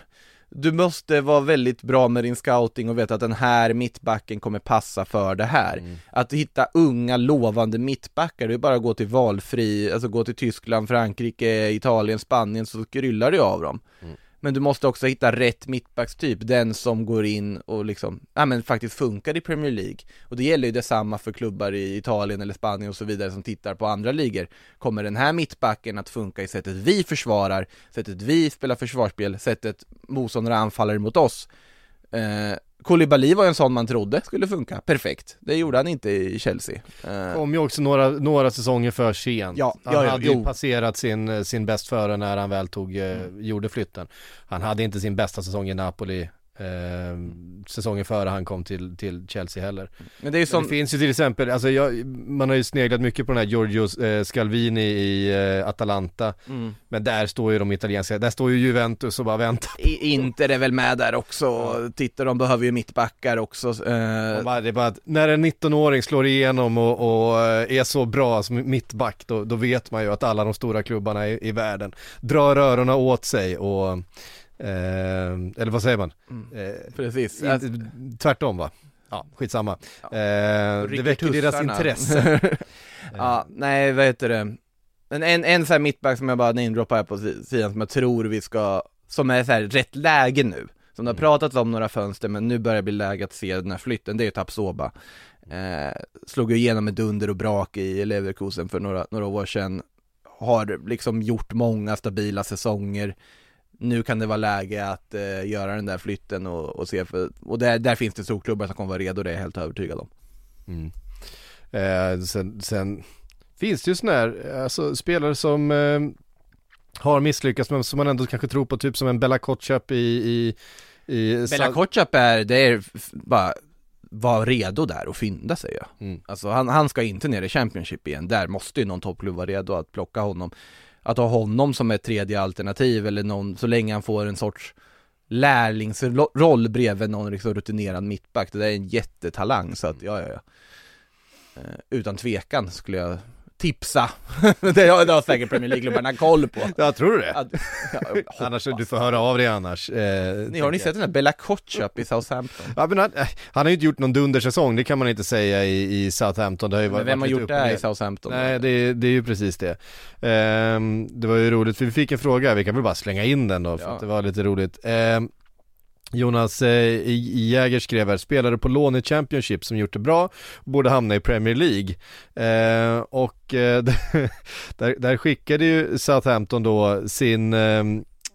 du måste vara väldigt bra med din scouting och veta att den här mittbacken kommer passa för det här. Att hitta unga lovande mittbackar, det är bara att gå till valfri, alltså gå till Tyskland, Frankrike, Italien, Spanien så kryllar det av dem. Men du måste också hitta rätt mittbackstyp, den som går in och liksom, ja men faktiskt funkar i Premier League. Och det gäller ju detsamma för klubbar i Italien eller Spanien och så vidare som tittar på andra ligor. Kommer den här mittbacken att funka i sättet vi försvarar, sättet vi spelar försvarsspel, sättet motståndare anfaller mot oss? Eh, Koulibaly var en sån man trodde skulle funka, perfekt. Det gjorde han inte i Chelsea. Eh, Kom ju också några, några säsonger för sent. Ja, han ja, ja, hade jo. ju passerat sin, sin bäst före när han väl tog, eh, gjorde flytten. Han hade inte sin bästa säsong i Napoli eh, säsongen före han kom till, till Chelsea heller. men det är ju som, Det finns ju till exempel, alltså jag, man har ju sneglat mycket på den här Giorgio eh, Scalvini i eh, Atalanta. mm. Men där står ju de italienska, där står ju Juventus och bara väntar. I- Inter är väl med där också, titta de behöver ju mittbackar också. Eh, bara, det är bara att när en 19-åring slår igenom och, och eh, är så bra som mittback då, då vet man ju att alla de stora klubbarna i, i världen drar öronen åt sig och eller vad säger man? Eh, precis. inte, tvärtom va? Ja, skitsamma. Eh, det väcker deras intresse. ja, nej vad heter det? En, en, en sån här mittback som jag bara namedroppar här på si- sidan som jag tror vi ska Som är så här rätt läge nu. Som det har pratats om några fönster men nu börjar det bli läge att se den här flytten, det är ju Tapsoba. Eh, Slog ju igenom med dunder och brak i Leverkusen för några, några år sedan. Har liksom gjort många stabila säsonger nu kan det vara läge att eh, göra den där flytten och, och se för, och där, där finns det storklubbar som kommer vara redo, det är jag helt övertygad om. Mm. Eh, sen, sen finns det ju sådana här, alltså spelare som eh, har misslyckats men som man ändå kanske tror på, typ som en Bella Kotschap i, i, i Bella Kotschap är, det är bara vara redo där och fynda säger jag. Mm. Alltså han, han ska inte ner i Championship igen, där måste ju någon toppklubb vara redo att plocka honom. Att ha honom som ett tredje alternativ eller någon, så länge han får en sorts lärlingsroll bredvid någon liksom rutinerad mittback, det där är en jättetalang så att ja, ja, ja. Eh, utan tvekan skulle jag tipsa, det har, det har säkert Premier League-klubbarna koll på. Ja, tror du det? Att, ja, Annars, du får höra av dig annars. Eh, Ni, har ni sett den där Bella Kotschap i Southampton? Ja, men han, eh, han har ju inte gjort någon dundersäsong, det kan man inte säga i, i Southampton. Det har ju Men varit, vem har gjort det här i Southampton? Nej, det, är- det är ju precis det. Ehm, det var ju roligt, för vi fick en fråga, vi kan väl bara slänga in den då, för Ja. att det var lite roligt. Ehm, Jonas eh, Jäger skrev här, spelare på lån i Championship som gjort det bra, borde hamna i Premier League. Eh, och eh, där, där skickade ju Southampton då sin eh,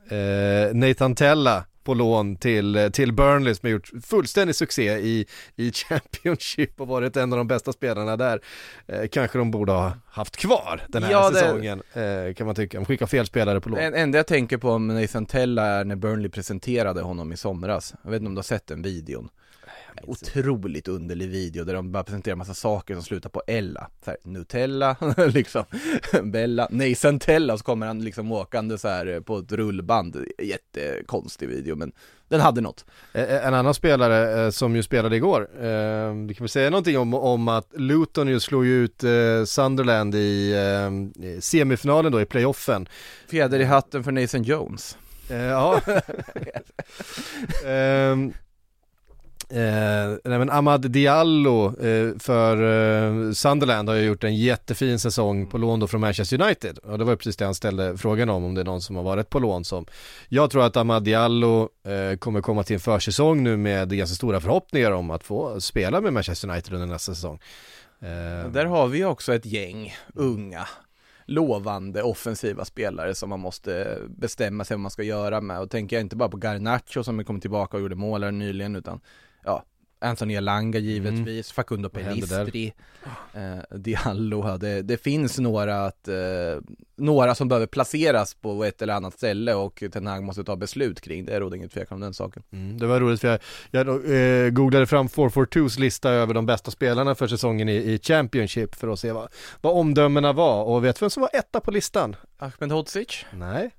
eh Nathan Tella på lån till, eh, till Burnley som har gjort fullständig succé i, i Championship och varit en av de bästa spelarna där. Eh, kanske de borde ha haft kvar den här Ja, det- säsongen eh, kan man tycka. De skickar fel spelare på lån. En, enda jag tänker på med Nathan Tella är när Burnley presenterade honom i somras Jag vet inte om du har sett den videon Otroligt underlig video där de bara presenterar massa saker som slutar på Ella. Så här, Nutella, liksom. Bella, Nathan Tella så kommer han liksom åkande så här på ett rullband. Jättekonstig video men den hade något. Eh, En annan spelare eh, som ju spelade igår, eh, vi kan väl säga någonting om, om att Luton ju slog ut eh, Sunderland i eh, semifinalen då i playoffen. Fjäder i hatten för Nathan Jones. Eh, ja. Ehm, Eh, nej men Ahmad Diallo eh, för eh, Sunderland har ju gjort en jättefin säsong på lån då från Manchester United. Och det var ju precis det han ställde frågan om, om det är någon som har varit på lån som Jag tror att Ahmad Diallo eh, kommer komma till en försäsong nu med ganska stora förhoppningar om att få spela med Manchester United under nästa säsong. Eh, Där har vi ju också ett gäng unga lovande offensiva spelare som man måste bestämma sig vad man ska göra med. Och tänker jag inte bara på Garnacho som kom tillbaka och gjorde mål här nyligen utan ja, Anthony Elanga givetvis, Facundo Mm. Där? Pelistri, eh, Diallo, det, det finns några att, eh, några som behöver placeras på ett eller annat ställe och Ten Hag måste ta beslut kring, det råder ingen tvekan om den saken. Mm, det var roligt för jag, jag eh, googlade fram 442s lista över de bästa spelarna för säsongen i, i Championship för att se vad, vad omdömena var och vet du vem som var etta på listan? Ahmed Hodzic? Nej,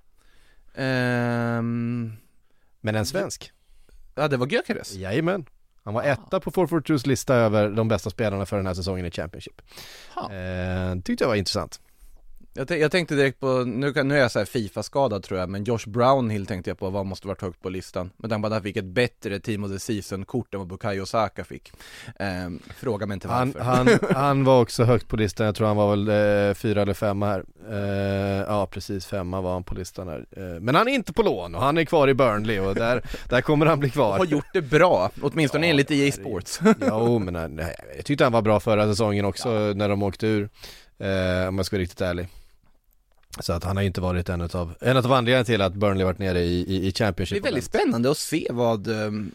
Ehm, men en svensk. ja det var Gyökeres. Jajamän. Han var etta på 442s lista över de bästa spelarna för den här säsongen i Championship. Ha. Eh, tyckte jag var intressant. Jag, jag tänkte direkt på, nu, kan, nu är jag så FIFA-skadad tror jag, men Josh Brownhill tänkte jag på, vad måste varit högt på listan? Att han fick ett bättre Team of the Season-kort än vad Bukayo Saka fick. Ehm, fråga mig inte Han, varför. han, han var också högt på listan, jag tror han var väl eh, fyra eller femma här. Eh, ja precis, femma var han på listan här. Eh, men han är inte på lån och han är kvar i Burnley och där, där kommer han bli kvar. har gjort det bra, åtminstone Ja, enligt EA. Sports. Jo men han- nej, jag tyckte han var bra förra säsongen också när de åkte ur. Eh, om jag ska vara riktigt ärlig. Så att han har ju inte varit en utav, en utav anledningarna till att Burnley varit nere i, i, i Det Championship. är väldigt spännande att se vad, ehm,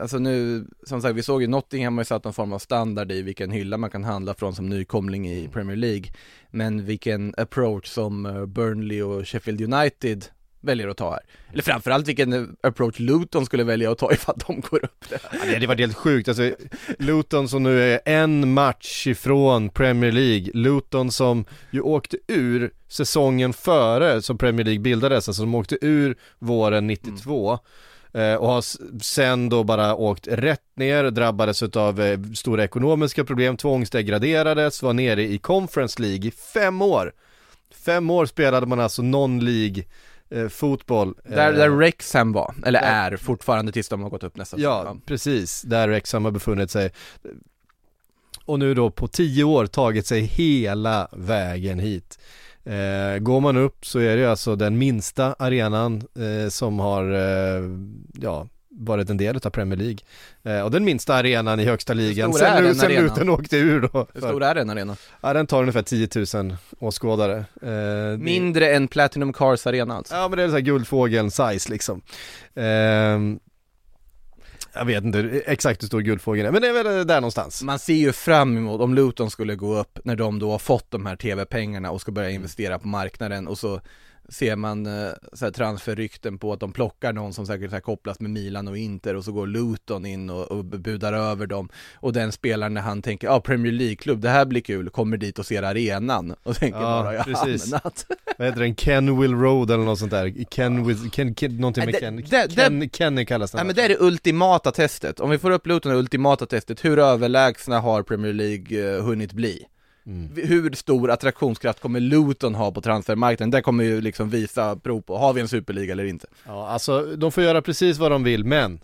alltså nu, som sagt vi såg ju Nottingham har ju satt någon form av standard i vilken hylla man kan handla från som nykomling i Premier League. Men vilken approach som eh, Burnley och Sheffield United väljer att ta här. Eller framförallt vilken approach Luton skulle välja att ta ifall de går upp där. Ja, det hade varit helt sjukt, alltså Luton som nu är en match ifrån Premier League, Luton som ju åkte ur säsongen före som Premier League bildades, alltså de åkte ur våren 92 Mm eh, och har sen då bara åkt rätt ner, drabbades av eh, stora ekonomiska problem, tvångsdegraderades, var nere i Conference League i fem år. Fem år spelade man alltså non-League eh, fotboll. Där, Eh, där Rexham var, eller där- är fortfarande tills de har gått upp nästa Ja, säsong. precis, där Wrexham har befunnit sig. Och nu då på tio år tagit sig hela vägen hit. Eh, går man upp så är det alltså den minsta arenan eh, som har, eh, ja, varit en del av Premier League. Eh, och den minsta arenan i högsta ligan sen, sen? Luton åkte ur då. Hur stor är den arenan? Ja, den tar ungefär 10 000 åskådare. Eh, det- Mindre än Platinum Cars arena alltså? Ja men det är så här guldfågeln size liksom. Ehm, jag vet inte exakt hur stor guldfågeln är, men det är väl där någonstans. Man ser ju fram emot om Luton skulle gå upp när de då har fått de här tv-pengarna och ska börja investera på marknaden och så ser man eh, så här transferrykten på att de plockar någon som säkert här kopplas med Milan och Inter och så går Luton in och, och budar över dem och den spelaren när han tänker ja Premier League-klubb, det här blir kul, kommer dit och ser arenan och tänker Ja, bara jag har precis. hamnat. Vad heter den? Kenwill Road eller något sånt där? Ken with, Ken, Ken, någonting med Ken, det- Ken, Kenny kallas den. Nej men det är det ultimata testet, om vi får upp Luton det ultimata testet, hur överlägsna har Premier League eh, hunnit bli? Mm. Hur stor attraktionskraft kommer Luton ha på transfermarknaden? Det kommer ju liksom visa prov på, har vi en superliga eller inte? Ja, alltså de får göra precis vad de vill, men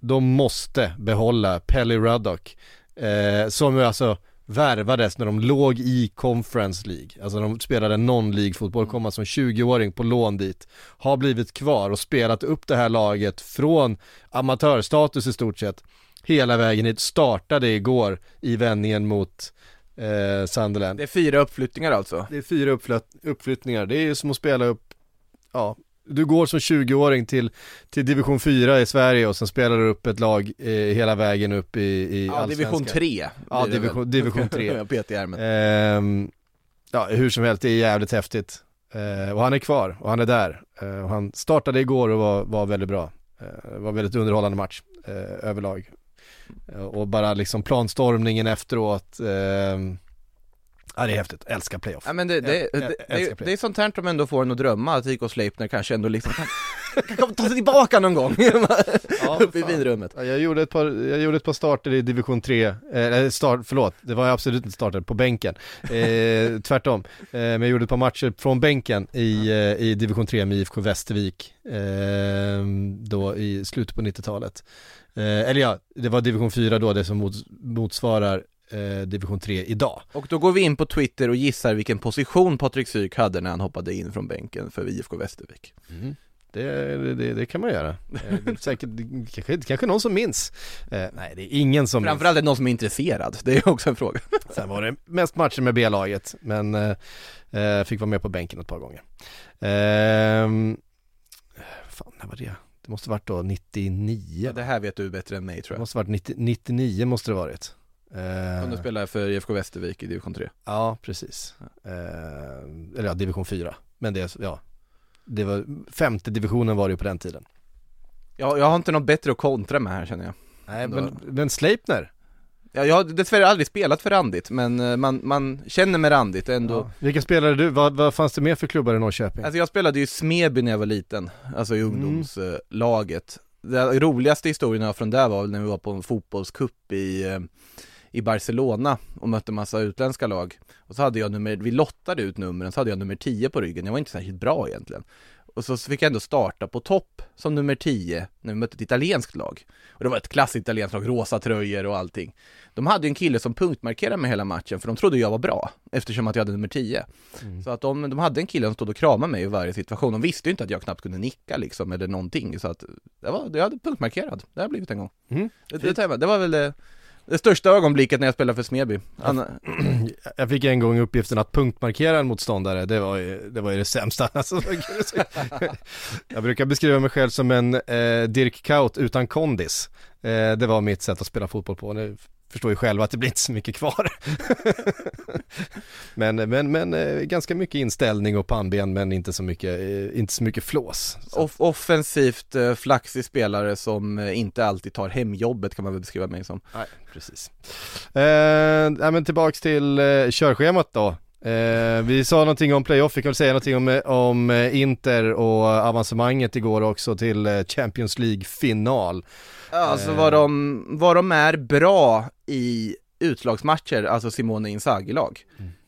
de måste behålla Pelly Ruddock, eh, som ju alltså värvades när de låg i Conference League. Alltså de spelade non-League fotboll, kom alltså som 20-åring på lån dit. Har blivit kvar och spelat upp det här laget från amatörstatus i stort sett hela vägen hit. Startade igår i vändningen mot eh, Sunderland. Det är fyra uppflyttningar alltså? Det är fyra uppflytt, uppflyttningar, det är ju som att spela upp, ja, du går som 20-åring till, till division 4 i Sverige och sen spelar du upp ett lag eh, hela vägen upp i, i Ja, division 3 Ja, division- division 3. Jag petar i ärmen Ehm, ja, hur som helst, det är jävligt häftigt. Eh, och han är kvar och han är där. Eh, och han startade igår och var, var väldigt bra. Eh, det var väldigt underhållande match eh, överlag. Eh, och bara liksom planstormningen efteråt. Ehm, ja, det är häftigt. Älskar playoff. Ja men det, det, Jag- det, jag det, älskar det, är sånt här som ändå får en att drömma att IK Sleipner kanske ändå liksom kan, kan ta sig tillbaka någon gång upp i fan. vinrummet Ja, jag, gjorde ett par, jag gjorde ett par starter i division 3, eh, start, förlåt, det var absolut inte starter på bänken, eh, tvärtom. Eh, men jag gjorde ett par matcher från bänken i, eh, i division 3 med IFK Västervik, eh, då i slutet på 90-talet. Eh, eller ja, det var division 4 då, det som mots, motsvarar eh, division 3 idag. Och då går vi in på Twitter och gissar vilken position Patrik Syk hade när han hoppade in från bänken för IFK Västervik Det, det, det kan man göra. Eh, det säkert, kanske, kanske någon som minns. Eh, nej, det är ingen som. Framförallt är det någon som är intresserad, det är också en fråga Sen var det mest matcher med B-laget, men eh, eh, fick vara med på bänken ett par gånger. Ehm, fan, när var det? Det Det måste varit då 99. Ja, det här vet du bättre än mig tror Det jag. måste varit 90, 99 måste det varit. Eh, Om du spelar för IFK Västervik i division 3. Ja, precis. Eh, eller ja, division 4. Men det, ja. Det var, femte divisionen var det ju på den tiden. Ja, jag har inte något bättre att kontra med här känner jag. Nej, Då- men, men Sleipner, Ja, jag har dessvärre aldrig spelat för Randigt, men eh, man, man känner med Randigt ändå. ja. vilka spelare du, vad, vad fanns det mer för klubbar i Norrköping? Alltså jag spelade ju Smeby när jag var liten, alltså i ungdomslaget. Den roligaste historien jag har från där var när vi var på en fotbollscup i, eh, i Barcelona och mötte massa utländska lag. Och så hade jag nummer, vi lottade ut numren, så hade jag nummer 10 på ryggen, jag var inte särskilt bra egentligen. Och så fick jag ändå starta på topp som nummer 10 när vi mötte ett italienskt lag. Och det var ett klassiskt italienskt lag, rosa tröjor och allting. De hade ju en kille som punktmarkerade mig hela matchen för de trodde jag var bra eftersom att jag hade nummer 10. Så att de, de hade en kille som stod och kramade mig i varje situation. De visste ju inte att jag knappt kunde nicka liksom eller någonting. Så att det var, jag hade punktmarkerad. Det har jag blivit en gång. Mm. Det, det, det var väl det, största ögonblicket när jag spelade för Smeby. Anna, Jag fick en gång uppgiften att punktmarkera en motståndare, det var ju det, var ju det sämsta. Alltså, jag brukar beskriva mig själv som en eh, Dirk Kaut utan kondis. Eh, det var mitt sätt att spela fotboll på. Nu förstår ju själva att det blir inte så mycket kvar. men men, men eh, ganska mycket inställning och pannben men inte så mycket, eh, inte så mycket flås. Så. off, offensivt eh, flaxig spelare som inte alltid tar hemjobbet kan man väl beskriva mig som. Nej, precis. Eh, men tillbaks till eh, körschemat då. Eh, vi sa någonting om playoff, vi kan väl säga någonting om, om Inter och avancemanget igår också till Champions League-final. Alltså vad de, vad de är bra i utslagsmatcher, alltså Simone Inzaghi-lag.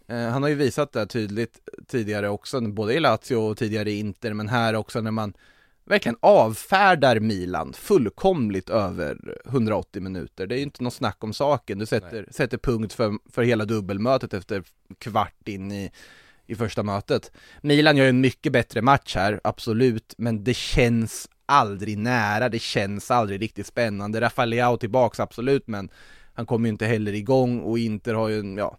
Eh, han har ju visat det tydligt tidigare också, både i Lazio och tidigare i Inter, men här också när man verkligen avfärdar Milan fullkomligt över 180 minuter. Det är ju inte något snack om saken. Du sätter, sätter punkt för, för hela dubbelmötet efter kvart in i, i första mötet. Milan gör ju en mycket bättre match här, absolut, men det känns aldrig nära, det känns aldrig riktigt spännande. Rafael Leao tillbaks, absolut, men han kommer ju inte heller igång och Inter har ju en, ja,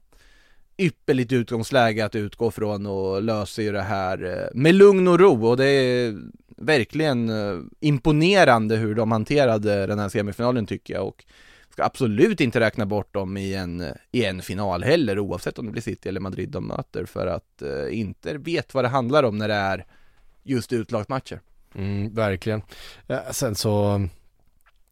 ypperligt utgångsläge att utgå från och löser ju det här eh, med lugn och ro och det är verkligen eh, imponerande hur de hanterade den här semifinalen tycker jag och ska absolut inte räkna bort dem i en, i en final heller oavsett om det blir City eller Madrid de möter för att eh, Inter vet vad det handlar om när det är just utlagsmatcher. Mm, verkligen. Ja, sen så,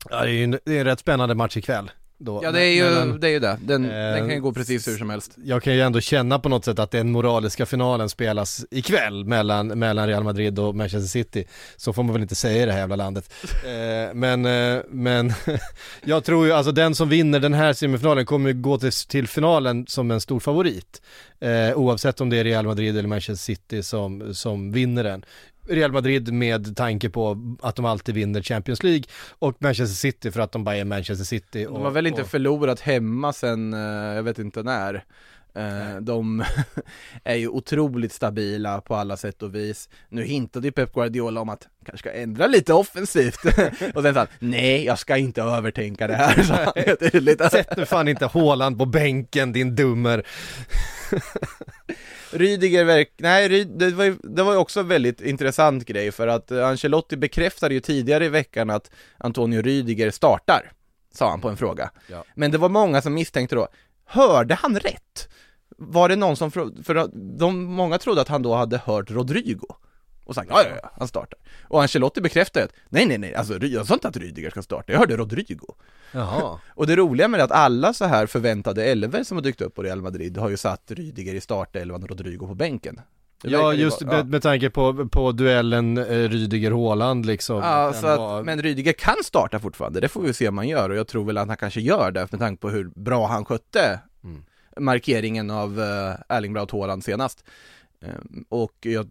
ja, det är ju en, det är en rätt spännande match ikväll. Då. Ja det är ju, Men- men- det, är ju det, den, Eh, den kan ju gå precis hur som helst. jag kan ju ändå känna på något sätt att den moraliska finalen spelas ikväll mellan, mellan Real Madrid och Manchester City. Så får man väl inte säga i det här jävla landet. Eh, men, eh, men jag tror ju, alltså den som vinner den här semifinalen kommer ju gå till, till finalen som en stor favorit. Eh, oavsett om det är Real Madrid eller Manchester City som, som vinner den. Real Madrid med tanke på att de alltid vinner Champions League och Manchester City för att de bara är Manchester City. De har väl inte och, förlorat hemma sen, eh, jag vet inte när. Eh, De är ju otroligt stabila på alla sätt och vis. Nu hintade ju Pep Guardiola om att kanske ska ändra lite offensivt. och sen sa han, nej jag ska inte övertänka det här, han tydligt. Sätt nu fan inte Haaland på bänken din dummer. Rydiger verk... Nej, Ryd... det, var ju, det var ju också en väldigt intressant grej för att Ancelotti bekräftade ju tidigare i veckan att Antonio Rydiger startar, sa han på en fråga. Ja. Men det var många som misstänkte då, hörde han rätt? Var det någon som, för att de, många trodde att han då hade hört Rodrigo och sagt ja, ja, ja, han startar. Och Ancelotti bekräftade att nej, nej, nej, alltså jag sa inte att Rydiger ska starta, jag hörde Rodrigo. Jaha. Och det roliga med det är att alla så här förväntade elver som har dykt upp på Real Madrid har ju satt Rydiger i startelvan och Rodrigo på bänken. Det Ja just vara- med, med tanke på, på duellen eh, Rydiger-Haaland liksom. Ja, så att, var- men Rydiger kan starta fortfarande, det får vi se om han gör och jag tror väl att han kanske gör det med tanke på hur bra han skötte Mm. markeringen av uh, Erling Braut Haaland senast. Ehm, och jag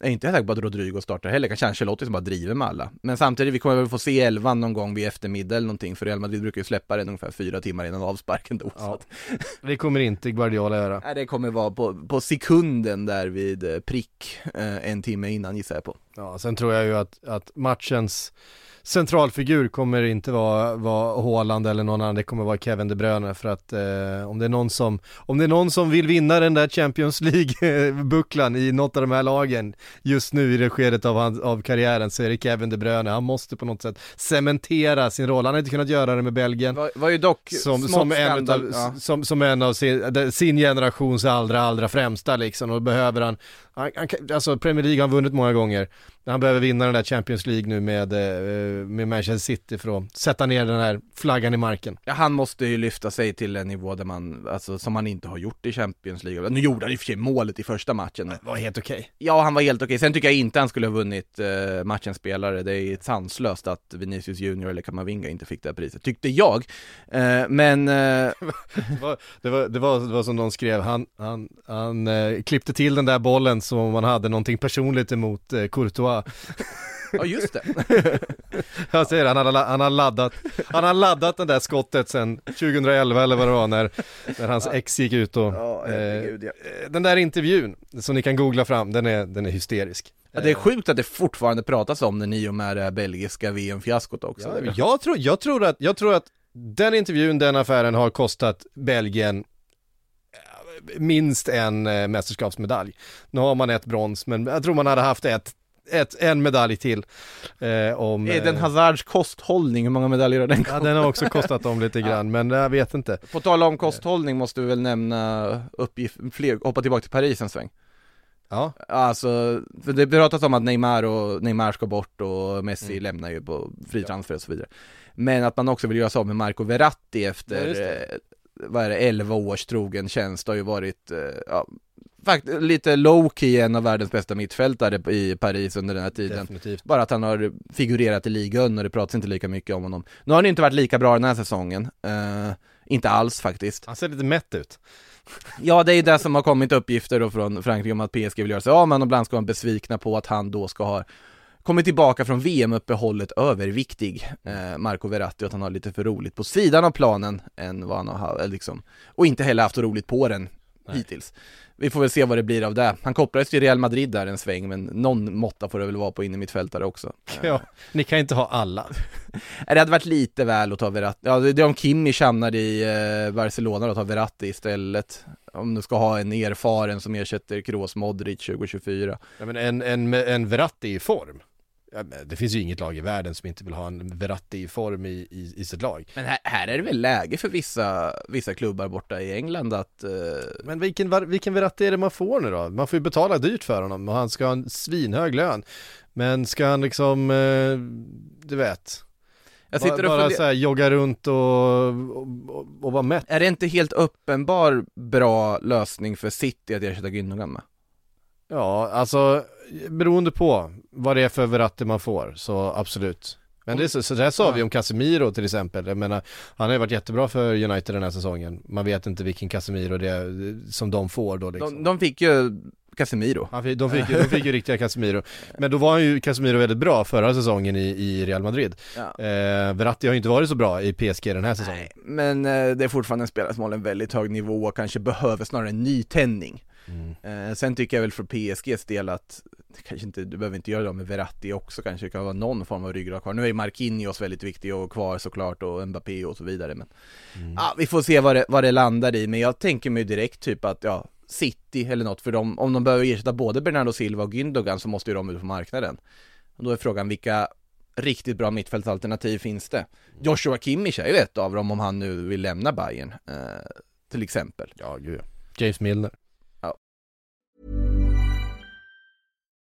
är inte säker på att Rodrigo startar heller, kanske Ancelotti som bara driver med alla. Men samtidigt, vi kommer väl få se elvan någon gång vid eftermiddag eller någonting, för Real Madrid brukar ju släppa den ungefär fyra timmar innan avsparken då. Så Ja. Det kommer inte Guardiola göra. nej, det kommer vara på, på sekunden där vid eh, prick, eh, en timme innan gissar jag på. Ja, sen tror jag ju att, att matchens centralfigur kommer inte vara, vara Haaland eller någon annan, det kommer vara Kevin De Bruyne för att eh, om det är någon som, om det är någon som vill vinna den där Champions League-bucklan i något av de här lagen just nu i det skedet av, han- av karriären så är det Kevin De Bruyne, han måste på något sätt cementera sin roll, han har inte kunnat göra det med Belgien. Var, var ju dock som, som, en utav, ja. som, som en av sin, sin generations allra, allra främsta liksom och behöver han, han, han alltså Premier League har han vunnit många gånger, han behöver vinna den där Champions League nu med, eh, med Manchester City för att sätta ner den här flaggan i marken. Ja, han måste ju lyfta sig till en nivå där man, alltså som han inte har gjort i Champions League. Nu gjorde han i och för sig målet i första matchen. Det var helt okej. Ja, han var helt okej. Sen tycker jag inte han skulle ha vunnit eh, matchens spelare. Det är sanslöst att Vinicius Junior eller Kamavinga inte fick det här priset, tyckte jag. Eh, men, eh, Det, var, det, var, det, var, det var som någon skrev, han, han, han eh, klippte till den där bollen som om man hade någonting personligt emot eh, Courtois. ja just det. Jag säger det, han har, han har laddat, han har laddat det där skottet sen 2011 eller vad det var när, när hans ex gick ut och Ja, herregud, ja. eh, Den där intervjun som ni kan googla fram, den är, den är hysterisk. Ja, det är sjukt att det fortfarande pratas om den i och med det här belgiska VM-fiaskot också. Ja, jag, tror, jag, tror att, jag tror att den intervjun, den affären har kostat Belgien eh, minst en eh, mästerskapsmedalj. Nu har man ett brons, men jag tror man hade haft ett, ett, en medalj till. Eh, om, Eden eh, Hazards kosthållning, hur många medaljer har den Ja, den har också kostat dem lite grann, men jag vet inte. På tal om kosthållning måste vi väl nämna uppgift, fler, hoppa tillbaka till Paris en sväng. Ja, Alltså, för det pratas om att Neymar och Neymar ska bort och Messi Mm. lämnar ju på fri transfer och så vidare. Men att man också vill göra sig av med Marco Verratti Ja, efter, vad är det, 11 års trogen tjänst har ju varit, eh, ja, fakt- lite low-key en av världens bästa mittfältare i Paris under den här tiden. definitivt. Bara att han har figurerat i ligan och det pratas inte lika mycket om honom. Nu har han inte varit lika bra den här säsongen, eh, inte alls faktiskt. Han ser lite mätt ut. Ja, det är det som har kommit uppgifter då från Frankrike om att PSG vill göra sig av med honom, ibland ska vara besvikna på att han då ska ha kommit tillbaka från VM-uppehållet överviktig, eh, Marco Verratti, och att han har lite för roligt på sidan av planen än vad han har ha- liksom, och inte heller haft roligt på den hittills. Vi får väl se vad det blir av det. Han kopplades till Real Madrid där en sväng, men någon måtta får det väl vara på in i mittfältare också. Eh, Ja, ni kan inte ha alla. det hade varit lite väl att ta Verratti, ja det är om Kimmich hamnar i eh, Barcelona då, ta Verratti istället. Om du ska ha en erfaren som ersätter Kroos Modric 2024. Ja, men en, en, en Verratti i form. Det finns ju inget lag i världen som inte vill ha en Verratti i form i, i, i sitt lag. Men här, här är det väl läge för vissa, vissa klubbar borta i England att eh, Men vilken, vilken Verratti är det man får nu då? Man får ju betala dyrt för honom och han ska ha en svinhög lön. Men ska han liksom, eh, du vet, Jag bara, sitter och bara så här, jogga runt och, och, och, och vara mätt? Är det inte helt uppenbar bra lösning för City att ersätta Gündogan med? Ja, alltså beroende på vad det är för Verratti man får, så absolut. Men det, så, så där sa Ja. vi om Casemiro till exempel, jag menar, han har ju varit jättebra för United den här säsongen. Man vet inte vilken Casemiro det är som de får då liksom. De, de fick ju Casemiro. Han fick, de, fick, de fick ju riktiga Casemiro. Men då var han ju Casemiro väldigt bra förra säsongen i, i Real Madrid. Ja. Eh, Verratti har ju inte varit så bra i PSG den här säsongen. Nej, men eh, det är fortfarande en spelare som håller en väldigt hög nivå och kanske behöver snarare en nytändning. Mm. Eh, sen tycker jag väl för PSGs del att det kanske inte, du behöver inte göra det med Verratti också kanske, det kan vara någon form av ryggrad kvar. Nu är Marquinhos väldigt viktig och kvar såklart och Mbappé och så vidare men ja, vi får se vad det, vad det landar i, men jag tänker mig direkt typ att ja, City eller något, för de, om de behöver ersätta både Bernardo Silva och Gündogan så måste ju de ut på marknaden. Och då är frågan vilka riktigt bra mittfältsalternativ finns det? Joshua Kimmich är ju ett av dem om han nu vill lämna Bayern eh, till exempel. Ja, gud. James Milner.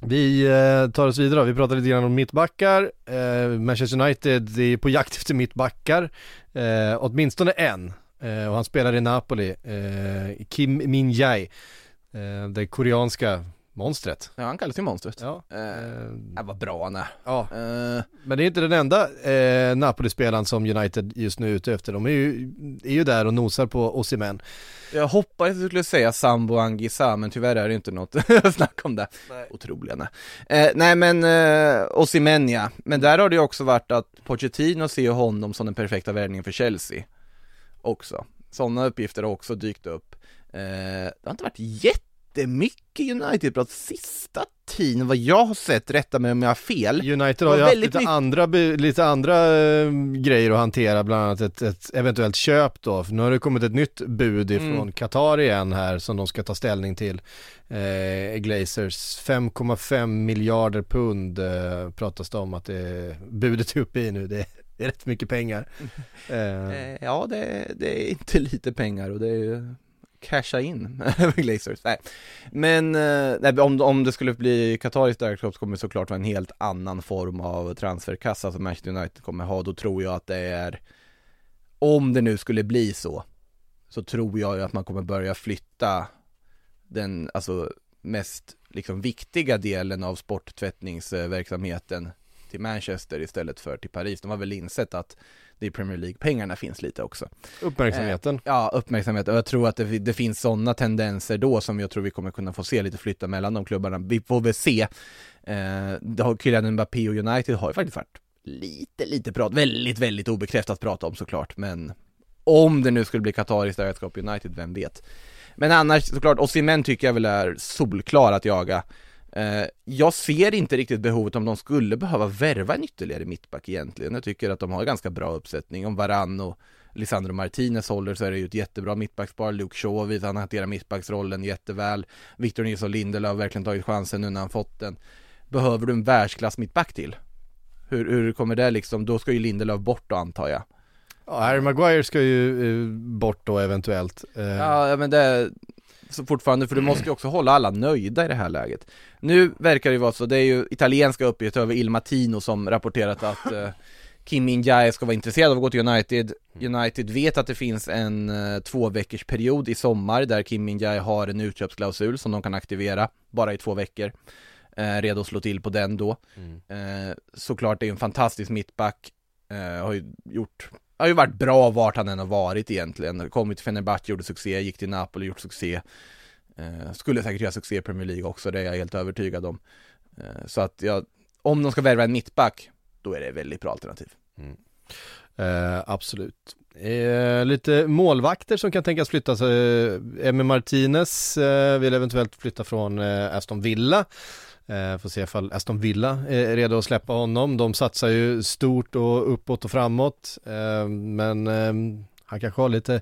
Vi eh, tar oss vidare, vi pratar lite grann om mittbackar. Eh, Manchester United är på jakt efter mittbackar, eh, åtminstone en. Och han spelar i Napoli, Kim Min-Jae, det koreanska monstret. Ja, han kallas ju monstret. Ja, Eh, eh, ja, vad bra han är. ja. Eh, Men det är inte den enda eh, Napoli-spelaren som United just nu är ute efter. De är ju, är ju där och nosar på Osimhen. jag hoppades att du skulle säga Sambo Angisa, men tyvärr är det inte något snack om det. Otroliga nej. Eh, nej men, eh, Osimhen ja. Men där har det ju också varit att Pochettino ser honom som den perfekta värvningen för Chelsea. Också. Sådana uppgifter har också dykt upp. Eh, det har inte varit jättemycket United-prat sista tiden, vad jag har sett, rätta mig om jag har fel. United har ju haft lite mycket- andra, lite andra eh, grejer att hantera, bland annat ett, ett eventuellt köp då. För nu har det kommit ett nytt bud ifrån Mm. Qatar igen här som de ska ta ställning till. Eh, Glazers 5,5 miljarder pund eh, pratas det om att det, budet är uppe i nu. Det, det är rätt mycket pengar. Eh, Eh, ja, det, det är inte lite pengar och det är ju casha in med Glazers. Nej. Men eh, nej, om, om det skulle bli Qataris ägarskap så kommer det såklart vara en helt annan form av transferkassa som Manchester United kommer ha. Då tror jag att det är, om det nu skulle bli så, så tror jag ju att man kommer börja flytta den, alltså mest liksom viktiga delen av sporttvättningsverksamheten till Manchester istället för till Paris. De har väl insett att det är Premier League-pengarna finns lite också. uppmärksamheten. Ja, uppmärksamhet och jag tror att det, det finns sådana tendenser då som jag tror vi kommer kunna få se lite flytta mellan de klubbarna. Vi får väl se. Eh, Kylian Mbappé och United har ju faktiskt varit lite, lite prat, väldigt, väldigt obekräftat prata om såklart, men om det nu skulle bli Qatariskt ägarskap United, vem vet? Men annars såklart, Osimhen tycker jag väl är solklar att jaga. Eh, jag ser inte riktigt behovet om de skulle behöva värva en ytterligare mittback egentligen. Jag tycker att de har ganska bra uppsättning. Om Varann och Lisandro Martinez håller så är det ju ett jättebra mittbackspar. Luke Shaw visar han hanterar mittbacksrollen jätteväl. Victor Nilsson Lindelöf har verkligen tagit chansen nu när han fått den. Behöver du en världsklass mittback till? Hur, hur kommer det liksom, då ska ju Lindelöf bort då antar jag. Ja, Harry Maguire ska ju eh, bort då eventuellt. Eh, Ja, men det så fortfarande, för du måste ju också hålla alla nöjda i det här läget. Nu verkar det ju vara så, det är ju italienska uppgifter över Il Matino som rapporterat att eh, Kim Min-Jae ska vara intresserad av att gå till United. United vet att det finns en eh, två veckors period i sommar där Kim Min-Jae har en utköpsklausul som de kan aktivera bara i två veckor. Eh, redo att slå till på den då. Eh, såklart det är en fantastisk mittback, eh, har ju gjort har ju varit bra vart han än har varit egentligen. Kommit till Fenerbahce, gjorde succé, gick till Napoli, gjort succé. Eh, skulle säkert göra succé i Premier League också, det är jag helt övertygad om. Eh, så att jag, om de ska värva en mittback, då är det ett väldigt bra alternativ. Mm. Eh, absolut. Eh, lite målvakter som kan tänkas flytta Eh, Emi Martinez eh, vill eventuellt flytta från eh, Aston Villa. Eh, får se ifall Aston Villa är redo att släppa honom. De satsar ju stort och uppåt och framåt. Eh, men eh, han kanske har lite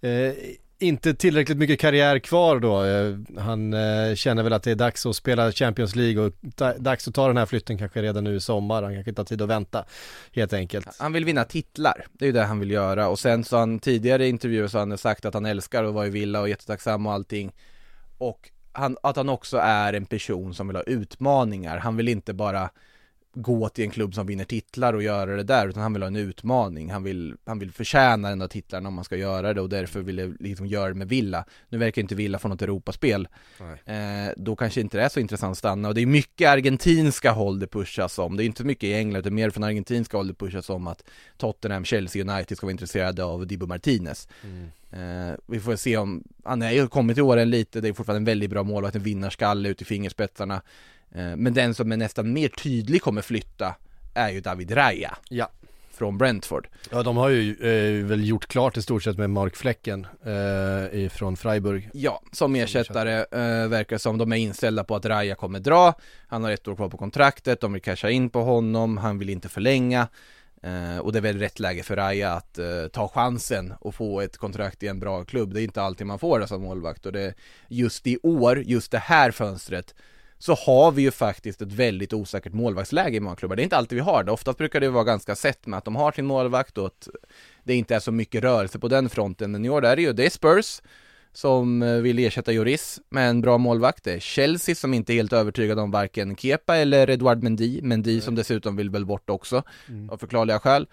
eh, inte tillräckligt mycket karriär kvar då. Eh, Han eh, känner väl att det är dags att spela Champions League och dags att ta den här flytten kanske redan nu i sommar. Han kanske inte har tid att vänta helt enkelt. Han vill vinna titlar, det är ju det han vill göra och sen så har han tidigare i intervjuer så har han sagt att han älskar att vara i Villa och är jättetacksam och allting och han, att han också är en person som vill ha utmaningar, han vill inte bara gå till en klubb som vinner titlar och göra det där utan han vill ha en utmaning, han vill, han vill förtjäna den där titlarna om man ska göra det och därför vill jag liksom göra det med Villa. Nu verkar inte Villa få något Europaspel, eh, då kanske inte det är så intressant att stanna och det är mycket argentinska håll det pushas om, det är inte mycket i England utan mer från argentinska håll det pushas om att Tottenham, Chelsea, United ska vara intresserade av Dibu Martinez. Eh, vi får se om, han är ju kommit i åren lite, det är fortfarande en väldigt bra målvakt, en vinnarskalle ut i fingerspetsarna. Eh, men den som är nästan mer tydlig kommer flytta är ju David Raya Ja. från Brentford. Ja, de har ju eh, väl gjort klart i stort sett med Mark Flecken eh, ifrån Freiburg. Ja, som ersättare eh, verkar som de är inställda på att Raya kommer dra. Han har ett år kvar på kontraktet, de vill casha in på honom, han vill inte förlänga. Eh, och det är väl rätt läge för Raja att eh, ta chansen och få ett kontrakt i en bra klubb. Det är inte alltid man får det som målvakt och det, just i år, just det här fönstret så har vi ju faktiskt ett väldigt osäkert målvaktsläge i många klubbar. Det är inte alltid vi har det. Oftast brukar det vara ganska sett med att de har sin målvakt och att det inte är så mycket rörelse på den fronten. Men i år är det ju, det är Spurs som eh, vill ersätta Joris med en bra målvakt. Det är Chelsea som inte är helt övertygade om varken Kepa eller Edouard Mendy. Mendy som dessutom vill väl bort också, Mm. av förklarliga skäl.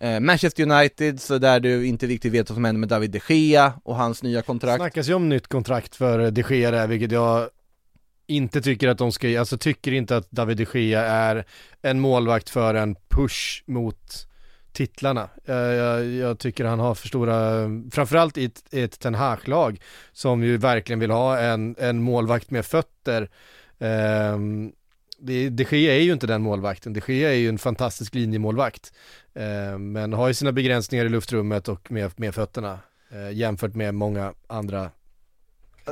Eh, Manchester United, så där du inte riktigt vet vad som händer med David de Gea och hans nya kontrakt. snackas ju om nytt kontrakt för de Gea där, vilket jag inte tycker att de ska, alltså tycker inte att David de Gea är en målvakt för en push mot titlarna. Jag, jag, jag tycker han har för stora, framförallt i ett, i ett Ten Hag-lag som ju verkligen vill ha en, en målvakt med fötter. Det, de Gea är ju inte den målvakten, de Gea är ju en fantastisk linjemålvakt. Ehm, men har ju sina begränsningar i luftrummet och med, med fötterna eh, jämfört med många andra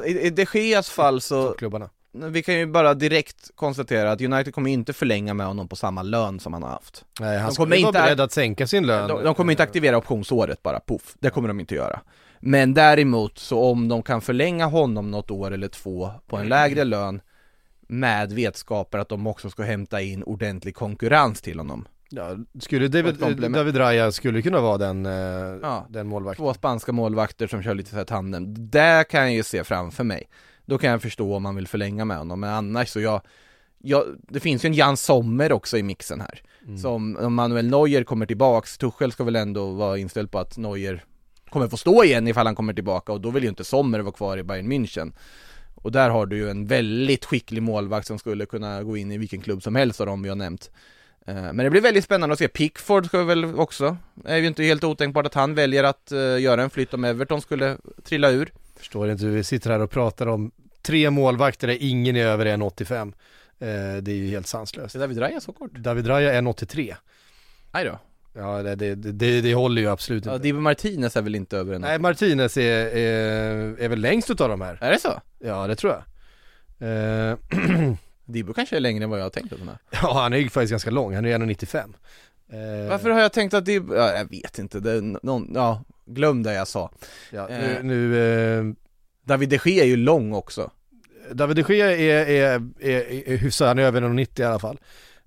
I, I de Geas fall så, klubbarna. Vi kan ju bara direkt konstatera att United kommer inte förlänga med honom på samma lön som han har haft. Nej, han De skulle kommer vara inte- beredd att sänka sin lön. De, de kommer inte aktivera optionsåret bara, poff. Det kommer de inte göra. Men däremot, så om de kan förlänga honom något år eller två på en lägre lön med vetskapen att de också ska hämta in ordentlig konkurrens till honom. Ja, skulle David. David Raya skulle kunna vara den, eh, Ja. den målvakten. Två spanska målvakter som kör lite så här tandem. Det kan jag ju se framför mig. Då kan jag förstå om man vill förlänga med honom, men annars så jag, jag det finns ju en Jan Sommer också i mixen här. Mm. Som, om Manuel Neuer kommer tillbaks, Tuchel ska väl ändå vara inställd på att Neuer kommer få stå igen ifall han kommer tillbaka och då vill ju inte Sommer vara kvar i Bayern München. Och där har du ju en väldigt skicklig målvakt som skulle kunna gå in i vilken klubb som helst av dem vi har nämnt. Eh, Men det blir väldigt spännande att se. Pickford ska vi väl också, är ju inte helt otänkbart att han väljer att eh, göra en flytt om Everton skulle trilla ur. Förstår inte hur vi sitter här och pratar om tre målvakter där ingen är över 1,85. Eh, det är ju helt sanslöst. Är David Raya så kort? David Raya är 1,83. Nej då. Ja, det, det, det, det håller ju absolut Ja, inte. Dibu Martinez är väl inte över en Nej, Martinez är, är, är väl längst utav de här. Är det så? Ja, det tror jag. Eh, Dibu kanske är längre än vad jag har tänkt att han är. ja, han är ju faktiskt ganska lång. Han är 1,95. Eh, Varför har jag tänkt att Dibu, ja, jag vet inte, det är någon, ja, glöm det jag sa. Ja, nu, eh, nu eh, David de Gea är ju lång också. David de Gea är, är, är, är hyfsad, han är över 1,90 i alla fall.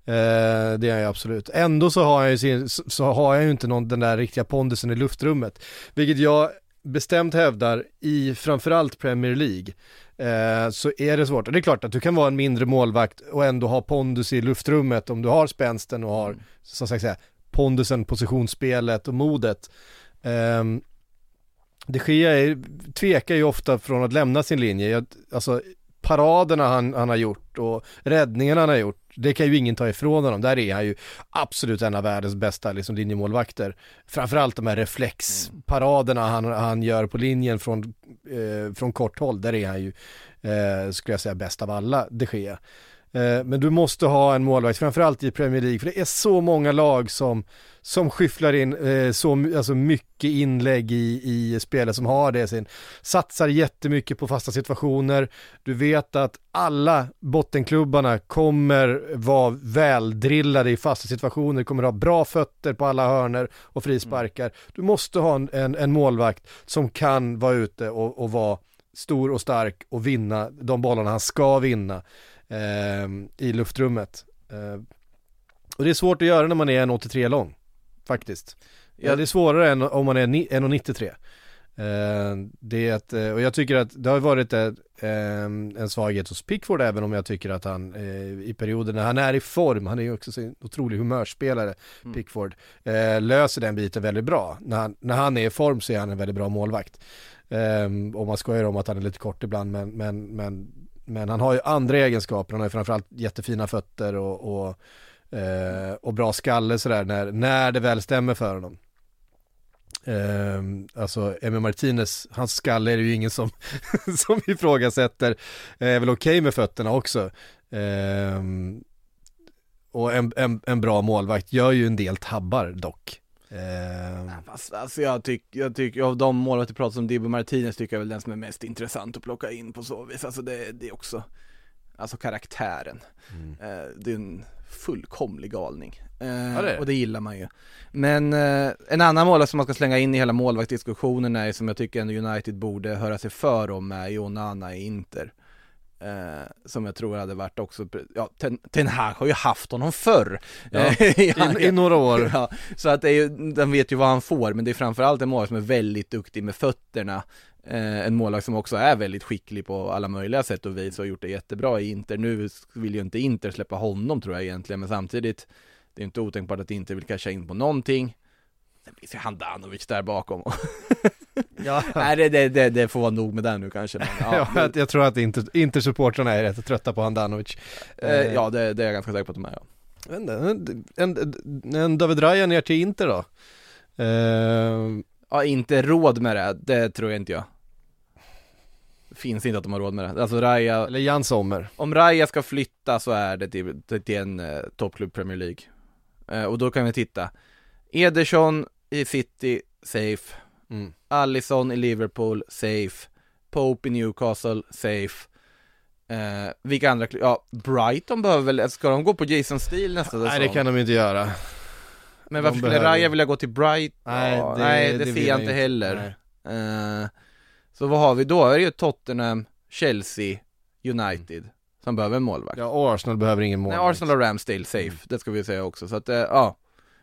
Eh, det är han ju absolut. Ändå så har jag ju, sin, så, så har jag ju inte någon, den där riktiga pondusen i luftrummet. Vilket jag bestämt hävdar i framförallt Premier League. Eh, så är det svårt. Och det är klart att du kan vara en mindre målvakt och ändå ha pondus i luftrummet om du har spänsten och har, som sagt säga, pondusen, positionsspelet och modet. Ehm, um, de Gea är, tvekar ju ofta från att lämna sin linje. Jag, alltså paraderna han, han har gjort och räddningarna han har gjort, det kan ju ingen ta ifrån honom. Där är han ju absolut en av världens bästa liksom, linjemålvakter. Framförallt de här reflexparaderna han, han gör på linjen från, eh, från kort håll, där är han ju, eh, skulle jag säga, bäst av alla, de Gea. Eh, men du måste ha en målvakt, framförallt i Premier League, för det är så många lag som, som skyfflar in eh, så alltså mycket inlägg i, i spelet som har det sin, satsar jättemycket på fasta situationer. Du vet att alla bottenklubbarna kommer vara väldrillade i fasta situationer, kommer ha bra fötter på alla hörner och frisparkar. Du måste ha en, en, en målvakt som kan vara ute och, och vara stor och stark och vinna de bollarna han ska vinna eh, i luftrummet. Eh, och det är svårt att göra när man är 1,83 lång, faktiskt. Ja, det är svårare än om man är ni- 1,93. Eh, det är ett, eh, och jag tycker att det har varit ett, eh, en svaghet hos Pickford även om jag tycker att han eh, i perioder när han är i form, han är ju också så en otrolig humörspelare, Pickford, eh, löser den biten väldigt bra. När han, när han är i form så är han en väldigt bra målvakt. Um, och man skojar om att han är lite kort ibland men, men, men, men han har ju andra egenskaper, han har ju framförallt jättefina fötter och, och, eh, och bra skalle sådär när, när det väl stämmer för honom. Um, alltså Emi Martinez, hans skalle är det ju ingen som, som ifrågasätter, är väl okej med fötterna också. Ehm, och en, en, en bra målvakt gör ju en del tabbar dock. Ehm, Fast, alltså jag tycker, jag tycker, av de målvakter pratar som Dibu Martinez tycker jag väl den som är mest intressant att plocka in på så vis, alltså det, det är också Alltså karaktären Mm. eh, Det är en fullkomlig galning. Eh, är det. Och det gillar man ju. Men eh, en annan målvakt som man ska slänga in i hela målvaktsdiskussionen är som jag tycker ändå United borde höra sig för om är ju Onana i Inter. Eh, som jag tror hade varit också, ja Ten, Ten Hag har ju haft honom förr. Ja, I, I några år. Ja, så att det är ju, den vet ju vad han får, men det är framförallt en målvakt som är väldigt duktig med fötterna. Eh, en målvakt som också är väldigt skicklig på alla möjliga sätt och vis och har gjort det jättebra i Inter. Nu vill ju inte Inter släppa honom tror jag egentligen, men samtidigt, det är inte otänkbart att Inter vill casha in på någonting. Sen finns ju Handanovic där bakom. Ja. Nej, det, det, det, det får vara nog med det nu kanske. Men, ja, Ja, jag, tror att Inter, Intersupportrarna är rätt trötta på Handanovic. eh, ja det, det är jag ganska säker på att de är. Ja. Inte, en, en, en David Raya ner till Inter då? Eh, ja, inte råd med det, det tror jag inte jag. Finns inte att de har råd med det. Alltså Raja, eller Jan Sommer. om Raja ska flytta så är det till, till, en eh, toppklubb Premier League. Eh, och då kan vi titta. Ederson i City, safe. Mm. Allison i Liverpool, safe. Pope i Newcastle, safe. Eh, vilka andra Ja, Brighton behöver väl, ska de gå på Jason Steele nästa säsong? Nej det kan de inte göra. Men varför de skulle behöver- Raja vilja gå till Brighton? Nej, Ja, det- nej, det, det ser jag inte heller. Eh, så vad har vi då? Är det ju Tottenham, Chelsea, United som behöver en målvakt. Ja, och Arsenal behöver ingen mål. Nej, Arsenal och Ramsdale safe, det ska vi säga också. Så att, eh, ja.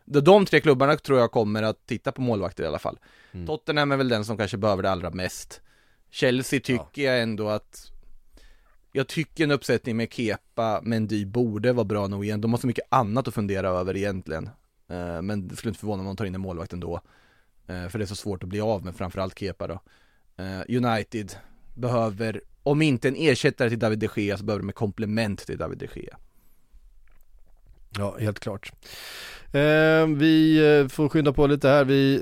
De, tre klubbarna tror jag kommer att titta på målvakter i alla fall. Mm. Tottenham är väl den som kanske behöver det allra mest. Chelsea tycker jag ändå att jag tycker en uppsättning med Kepa, Mendy borde vara bra nog igen. De har så mycket annat att fundera över egentligen. Eh, Men det skulle inte förvåna om de tar in en målvakt ändå. Eh, För det är så svårt att bli av med, framförallt Kepa då. Eh, United behöver, om inte en ersättare till David de Gea så behöver de ett komplement till David de Gea. Ja, helt klart. Eh, vi eh, får skynda på lite här. Vi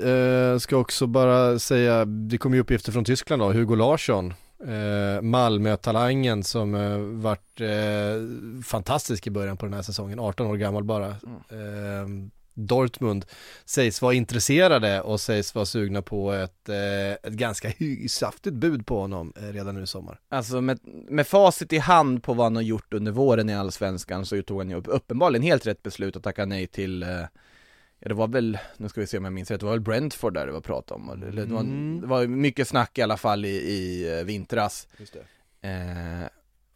eh, ska också bara säga, det kommer ju uppgifter från Tyskland då, Hugo Larsson. Eh, Malmö-talangen som eh, varit eh, fantastisk i början på den här säsongen, 18 år gammal bara. Eh, Dortmund sägs vara intresserade och sägs vara sugna på ett, eh, ett ganska saftigt bud på honom eh, redan nu i sommar. Alltså med, med facit i hand på vad han har gjort under våren i Allsvenskan så tog han ju upp, uppenbarligen helt rätt beslut att tacka nej till eh, Ja det var väl, nu ska vi se om jag minns rätt, det var väl Brentford där det var prat om, eller det var, Mm. det var mycket snack i alla fall i, i vintras eh,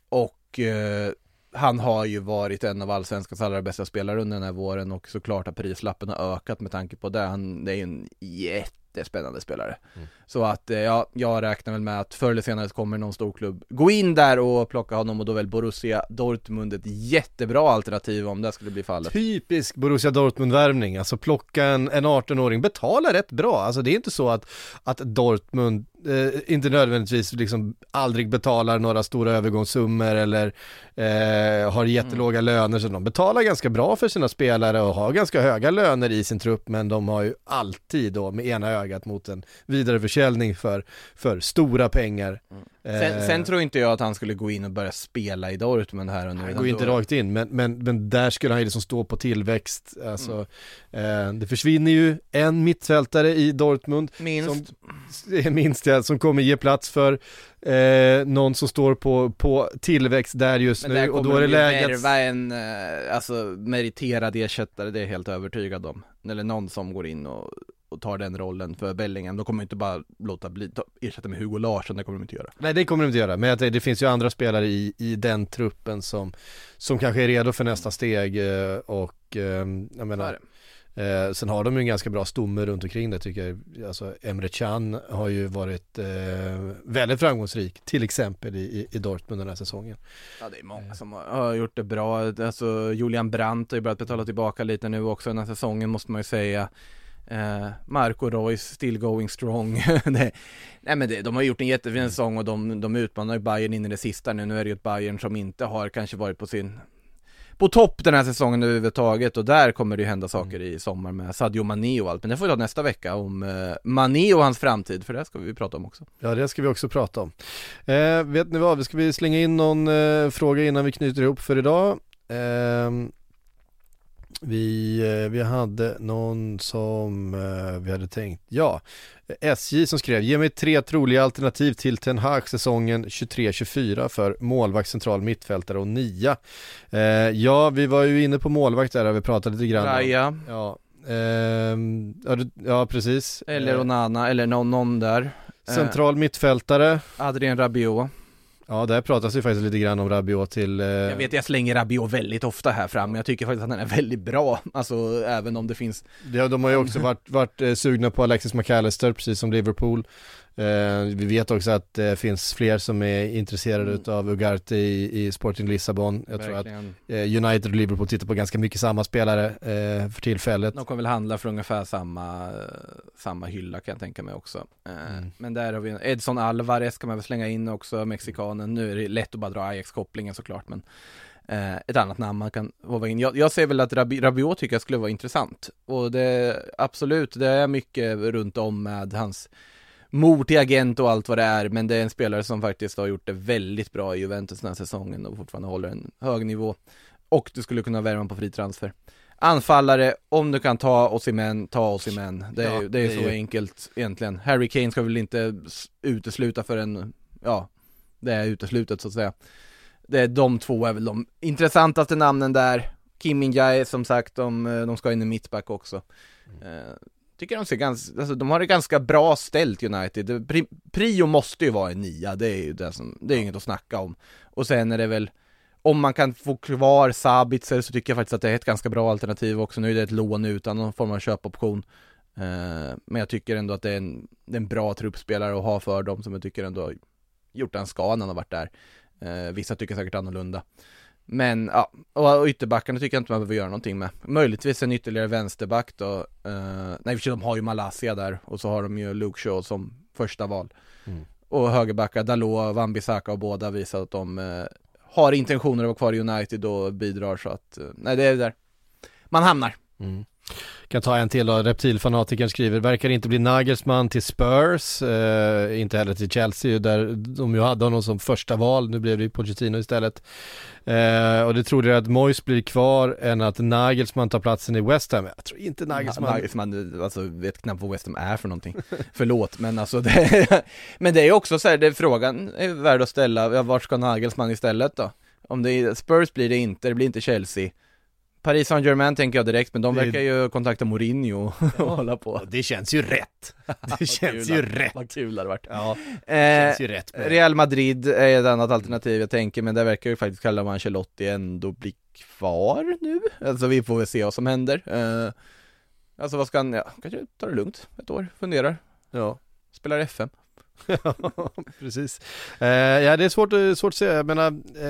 Och eh, han har ju varit en av allsvenskans allra bästa spelare under den här våren och såklart att prislappen har ökat med tanke på det, han är ju en jättespännande spelare. Mm. Så att, eh, ja, jag räknar väl med att förr eller senare kommer någon stor klubb gå in där och plocka honom och då väl Borussia Dortmund ett jättebra alternativ om det skulle bli fallet. Typisk Borussia Dortmund-värvning, alltså plocka en, en 18-åring, betala rätt bra, alltså det är inte så att, att Dortmund eh, inte nödvändigtvis liksom aldrig betalar några stora övergångssummor eller eh, har jättelåga löner, så de betalar ganska bra för sina spelare och har ganska höga löner i sin trupp, men de har ju alltid då med ena ögat mot en vidareförsäljning för, för stora pengar. Sen, Eh, sen tror inte jag att han skulle gå in och börja spela i Dortmund här och nu. Han går inte rakt in, men, men, men där skulle han ju liksom stå på tillväxt. Alltså, eh, det försvinner ju en mittfältare i Dortmund, Minst. som, minst ja, som kommer ge plats för eh, någon som står på, på tillväxt där just Men nu. där och då är det de ju läge värva en, eh, alltså meriterad ersättare, det är jag helt övertygad om. Eller någon som går in och, och tar den rollen för Bellingham. De kommer inte bara låta bli, ta, ersätta med Hugo Larsson, det kommer de inte göra. Nej det kommer de inte göra, men jag det finns ju andra spelare i, i den truppen som, som kanske är redo för nästa steg eh, och eh, jag menar Eh, sen har de ju en ganska bra stomme runt omkring det tycker jag. Alltså Emre Can har ju varit eh, väldigt framgångsrik, till exempel i, i, Dortmund den här säsongen. Ja det är många som har, har gjort det bra, alltså Julian Brandt har ju börjat betala tillbaka lite nu också den här säsongen måste man ju säga eh, Marco Reus still going strong. Det, Nej men det, de har gjort en jättefin säsong och de, de utmanar ju Bayern in i det sista nu, nu är det ju ett Bayern som inte har kanske varit på sin på topp den här säsongen överhuvudtaget och där kommer det ju hända saker i sommar med Sadio Mané och allt. Men det får vi ta nästa vecka om eh, Mané och hans framtid för det ska vi prata om också. Ja det ska vi också prata om. Eh, vet ni vad, vi ska vi slänga in någon eh, fråga innan vi knyter ihop för idag. Eh, Vi, eh, vi hade någon som eh, vi hade tänkt, ja, SJ som skrev, ge mig tre troliga alternativ till Ten Hag säsongen 23-24 för målvakt, central mittfältare och nia. Eh, ja, vi var ju inne på målvakt där, vi pratade lite grann. Raja, Ja, ehm, ja, precis. eller Eh, Onana, eller någon, någon där. Eh, Central mittfältare, Adrien Rabiot. Ja där pratas ju faktiskt lite grann om Rabiot till... Eh, Jag vet jag slänger Rabiot väldigt ofta här fram, men jag tycker faktiskt att han är väldigt bra. Alltså även om det finns Ja, de har ju också varit, varit eh, sugna på Alexis McAllister, precis som Liverpool. Eh, vi vet också att det finns fler som är intresserade Mm. utav Ugarte i, i Sporting Lissabon. Jag tror verkligen. att eh, United och Liverpool tittar på ganska mycket samma spelare eh, för tillfället. De kommer väl handla för ungefär samma, samma hylla kan jag tänka mig också. Mm. Men där har vi Edson Alvarez kan man väl slänga in också, mexikanen. Nu är det lätt att bara dra Ajax-kopplingen såklart, men ett annat namn man kan håva in. Jag, jag ser väl att Rabi, Rabiot tycker jag skulle vara intressant. Och det, absolut, det är mycket runt om med hans mor till agent och allt vad det är, men det är en spelare som faktiskt har gjort det väldigt bra i Juventus den här säsongen och fortfarande håller en hög nivå. Och du skulle kunna värva på fri transfer. Anfallare, om du kan ta Osimhen, ta Osimhen. Det är, Ja, det är det är så ju- enkelt egentligen. Harry Kane ska väl inte utesluta för en, ja, det är uteslutet så att säga. Det är de två är väl de intressantaste namnen där. Kim Min-Jae som sagt, de, eh, de ska in i mittback också. Eh, tycker de ser ganska, alltså de har det ganska bra ställt United. Det- Pri, prio måste ju vara en nia, det är ju det som, det är inget att snacka om. Och sen är det väl, om man kan få kvar Sabitzer så tycker jag faktiskt att det är ett ganska bra alternativ också. Nu är det ett lån utan någon form av köpoption. Eh, men jag tycker ändå att det är, en, det är en bra truppspelare att ha för dem som jag tycker ändå har gjort en ska när han har varit där. Eh, vissa tycker säkert annorlunda. Men ja, och, ytterbackarna tycker jag inte man behöver göra någonting med. Möjligtvis en ytterligare vänsterback då. Eh, nej, för de har ju Malaysia där och så har de ju Luke Shaw som första val. Mm. Och högerbackar, Dalot, Wan-Bissaka och båda visar att de eh, har intentioner att vara kvar i United och bidrar så att, eh, nej det är där man hamnar. Mm. Kan ta en till då, reptilfanatikern skriver, verkar inte bli Nagelsmann till Spurs, eh, inte heller till Chelsea där de ju hade honom som första val, nu blev det ju Pochettino istället. Eh, och det trodde jag att Moyes blir kvar än att Nagelsmann tar platsen i West Ham. Jag tror inte Nagelsmann, Nagelsmann, alltså vet knappt vad West Ham är för någonting. Förlåt, men alltså det, men det är också så här, det är frågan är värd att ställa, ja, vart ska Nagelsmann istället då? Om det är, Spurs blir det inte, det blir inte Chelsea. Paris Saint-Germain tänker jag direkt, men de Det verkar ju kontakta Mourinho och hålla på. det känns ju rätt. Det känns ju rätt. Vad kul det hade varit. Ja, det Eh, känns ju rätt. med- Real Madrid är ett annat alternativ jag tänker, men där verkar ju faktiskt Carlo Ancelotti ändå bli kvar nu. Alltså vi får väl se vad som händer. Eh, alltså vad ska han, ja, kanske ta det lugnt ett år, funderar, Ja. spelar FM. Ja, precis. Eh, ja, det är svårt, svårt att säga. Jag menar, eh,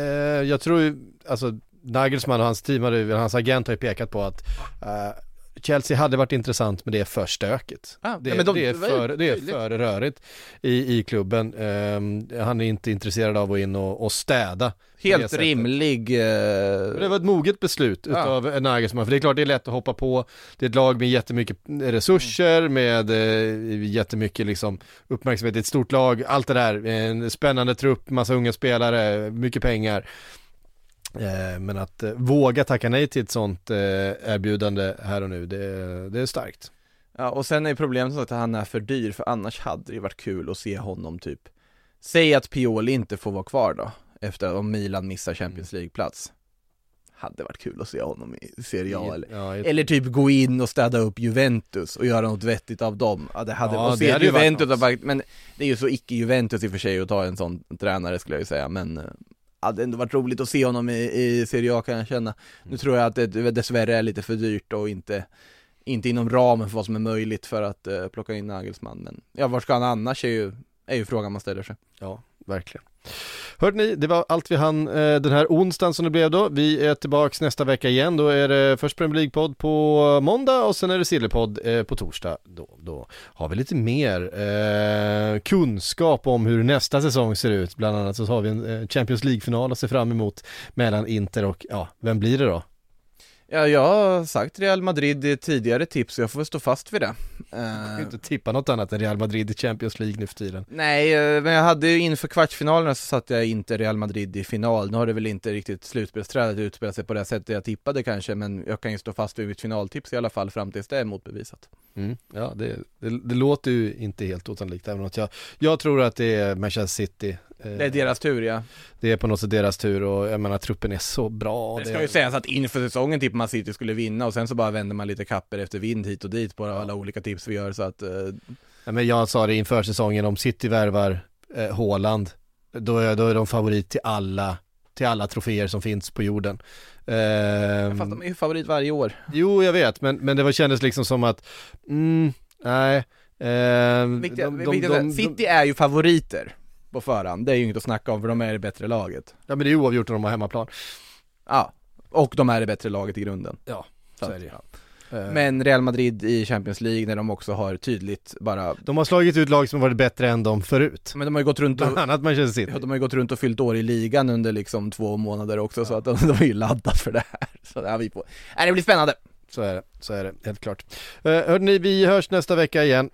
jag tror ju, alltså Nagelsmann och hans team, hade, hans agent har ju pekat på att eh, Chelsea hade varit intressant men det är för stökigt. Ah, Det, ja, de- det, är, för, det är för rörigt i, i klubben. Ehm, han är inte intresserad av att gå in och, och städa. Helt rimlig, eh, Det var ett moget beslut Ja. utav Nagelsmann, för det är klart det är lätt att hoppa på, det är ett lag med jättemycket resurser, med eh, jättemycket liksom uppmärksamhet, det är ett stort lag, allt det där, en spännande trupp, massa unga spelare, mycket pengar. Eh, men att eh, våga tacka nej till ett sånt eh, erbjudande här och nu, det, det är starkt. ja och sen är problemet som sagt att han är för dyr, för annars hade det varit kul att se honom typ Säg att Pioli inte får vara kvar då, efter om Milan missar Champions League-plats Hade varit kul att se honom i Serie A eller Ja, Eller typ gå in och städa upp Juventus och göra något vettigt av dem. Ja, det hade, Ja, och det se hade ju varit Juventus, fakt- men det är ju så icke-Juventus i och för sig att ta en sån tränare skulle jag ju säga, men hade ändå varit roligt att se honom i, i Serie A kan jag känna. Nu Mm. tror jag att det dessvärre är lite för dyrt och inte, inte inom ramen för vad som är möjligt för att eh, plocka in Nagelsmann, men ja, var ska han annars är ju, är ju frågan man ställer sig. Ja, verkligen. Hörde ni, det var allt vi hann eh, den här onsdagen som det blev då. Vi är tillbaks nästa vecka igen. Då är det först Premier League-podd på måndag och sen är det Sillypodd eh, på torsdag. Då, då har vi lite mer eh, kunskap om hur nästa säsong ser ut. Bland annat så har vi en eh, Champions League-final att se fram emot mellan Inter och, ja, vem blir det då? Ja, jag har sagt Real Madrid i tidigare tips och jag får väl stå fast vid det. Jag kan Eh, ju inte tippa något annat än Real Madrid i Champions League nu för tiden. nej, eh, men jag hade ju inför kvartsfinalerna så satte jag inte Real Madrid i final. Nu har det väl inte riktigt slutspelsträdet utspelat sig på det sättet jag tippade kanske, men jag kan ju stå fast vid mitt finaltips i alla fall fram tills det är motbevisat. Mm. Ja, det, det, det låter ju inte helt osannolikt, även om jag, jag tror att det är Manchester City. Eh, Det är deras tur ja. det är på något sätt deras tur och jag menar truppen är så bra. Det ska ju sägas att inför säsongen tippade man City skulle vinna och sen så bara vänder man lite kapper efter vind hit och dit på alla olika tips vi gör så att eh, Ja, men jag sa det inför säsongen, om City värvar eh, Haaland, då är, då är de favorit till alla, till alla troféer som finns på jorden. Ehm, Fast de är ju favorit varje år. Jo, jag vet, men, men det var, kändes liksom som att, mm, nej. ehm, Viktiga, de- de- viktiga, de- de- City är ju favoriter på förhand, det är ju inget att snacka om för de är det bättre laget. Ja men det är oavgjort när de har hemmaplan. Ja, och de är det bättre laget i grunden. Ja, Så är det ju. ja. Eh, Men Real Madrid i Champions League när de också har tydligt bara, De har slagit ut lag som varit bättre än dem förut. men de har ju gått runt och Bland annat Manchester City. Ja, de har ju gått runt och fyllt år i ligan under liksom två månader också så att de, de är ju laddat för det här. Så ja, vi får, nej, det blir spännande. Så är det, så är det, helt klart. Uh, hörni, vi hörs nästa vecka igen.